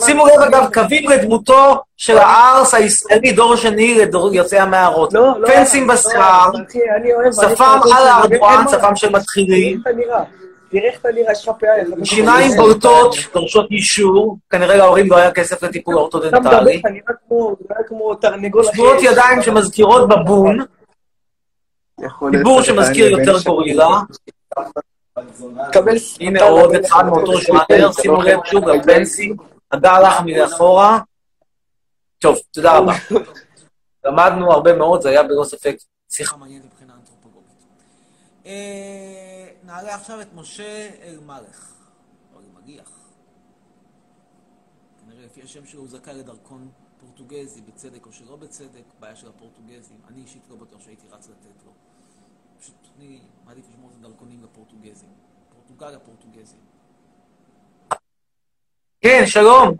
Speaker 3: שימו לב אגב, קווים לדמותו של הארס הישראלי, דור שני לדור יוצאי המערות.
Speaker 15: לא, לא,
Speaker 3: פנסים
Speaker 15: לא,
Speaker 3: בשיער,
Speaker 15: אני
Speaker 3: שפם על הארדואן. שפם של מתחילים,
Speaker 15: תראה איך אתה נראה. תראה איך אתה נראה, יש לך פאה. איך אתה
Speaker 3: שיניים. בולטות, דורשות אישור, כנראה להורים לא היה כסף לטיפול
Speaker 15: אתה מדבר,
Speaker 3: אורתודנטלי,
Speaker 15: אתה נראה כמו- נראה כמו תרנגול אחי.
Speaker 3: צבועות ידיים שמזכירות בבון, דיבור שמזכיר יותר גורילה, הנה עוד אחד מאותו ז'אנר, שימו לב שוב, הפנסי, הגה הלך מאחורה. טוב, תודה רבה. למדנו הרבה מאוד, זה היה בלא ספק שיחה
Speaker 1: מעניינת מבחינה אנתרופולוגית. אה, נעלה עכשיו את משה אלמלך, או אלמליח. כנראה לפי השם שלו הוא זכאי לדרכון פורטוגזי, בצדק או שלא בצדק, בעיה של הפורטוגזים. אני אישית לא בטוח שהייתי רץ לתת אני מעדיף לשמור את הדרכונים לפורטוגזים. פורטוגל לפורטוגזים.
Speaker 3: כן, שלום.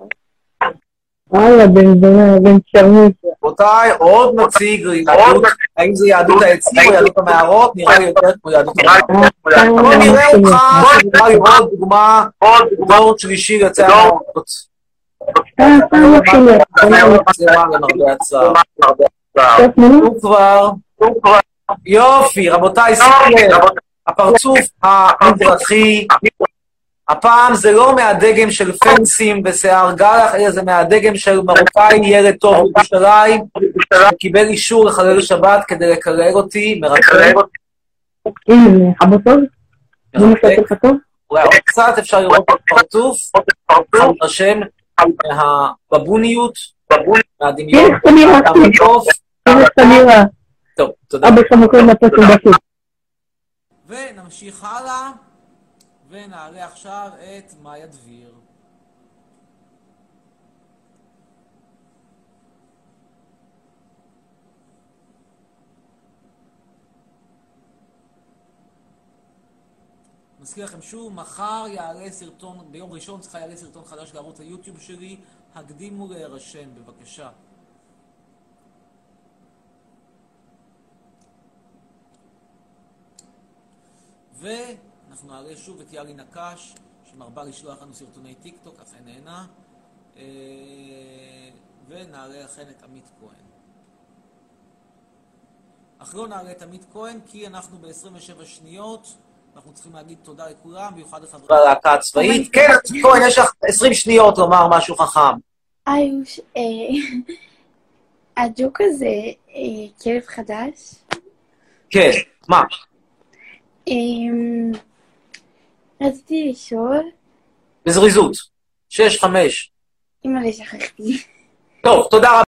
Speaker 13: וואלה, בן זונה, בן שרמוטה.
Speaker 3: רבותיי, עוד נציג ליהדות, האם זה יהדות העצים או יהדות המערות? נראה לי יותר כמו יהדות המערות. בוא נראה אותך, נראה לי עוד דוגמה, דור שלישי יוצא המערות. הוא כבר... יופי, רבותיי, שימו לב, הפרצוף המזרחי, הפעם זה לא מהדגם של פנסים ושיער גלח, אלא זה מהדגם של מרוקאי ילד טוב בירושלים, שקיבל אישור לחלל שבת כדי לקלל אותי,
Speaker 13: טוב?
Speaker 3: אולי עוד קצת אפשר לראות את הפרצוף, להתרשם מהבבוניות, מהדמיון? מהמטוף. טוב, תודה.
Speaker 13: אבא שלך מוכר מטוס בשוק.
Speaker 1: ונמשיך הלאה, ונעלה עכשיו את מאיה דביר. מזכיר לכם שוב, מחר יעלה סרטון, ביום ראשון צריכה יעלה סרטון חדש לערוץ היוטיוב שלי, הקדימו להירשם, בבקשה. ואנחנו נעלה שוב את יאלי נקש, שמרבה לשלוח לנו סרטוני טיק טוק, אכן נהנה. אה, ונעלה אכן את עמית כהן. אך לא נעלה את עמית כהן, כי אנחנו ב-27 שניות, אנחנו צריכים להגיד תודה לכולם, במיוחד לחברי...
Speaker 3: הלהקה הצבאית. כן, עמית כהן, יש לך 20 שניות לומר משהו חכם.
Speaker 14: איוש, אה, הג'וק הזה, אה, כלב חדש,
Speaker 3: כן, מה?
Speaker 14: אמ, רציתי לשאול,
Speaker 3: בזריזות. שש, חמש.
Speaker 14: אימא שכחתי.
Speaker 3: טוב, תודה רבה.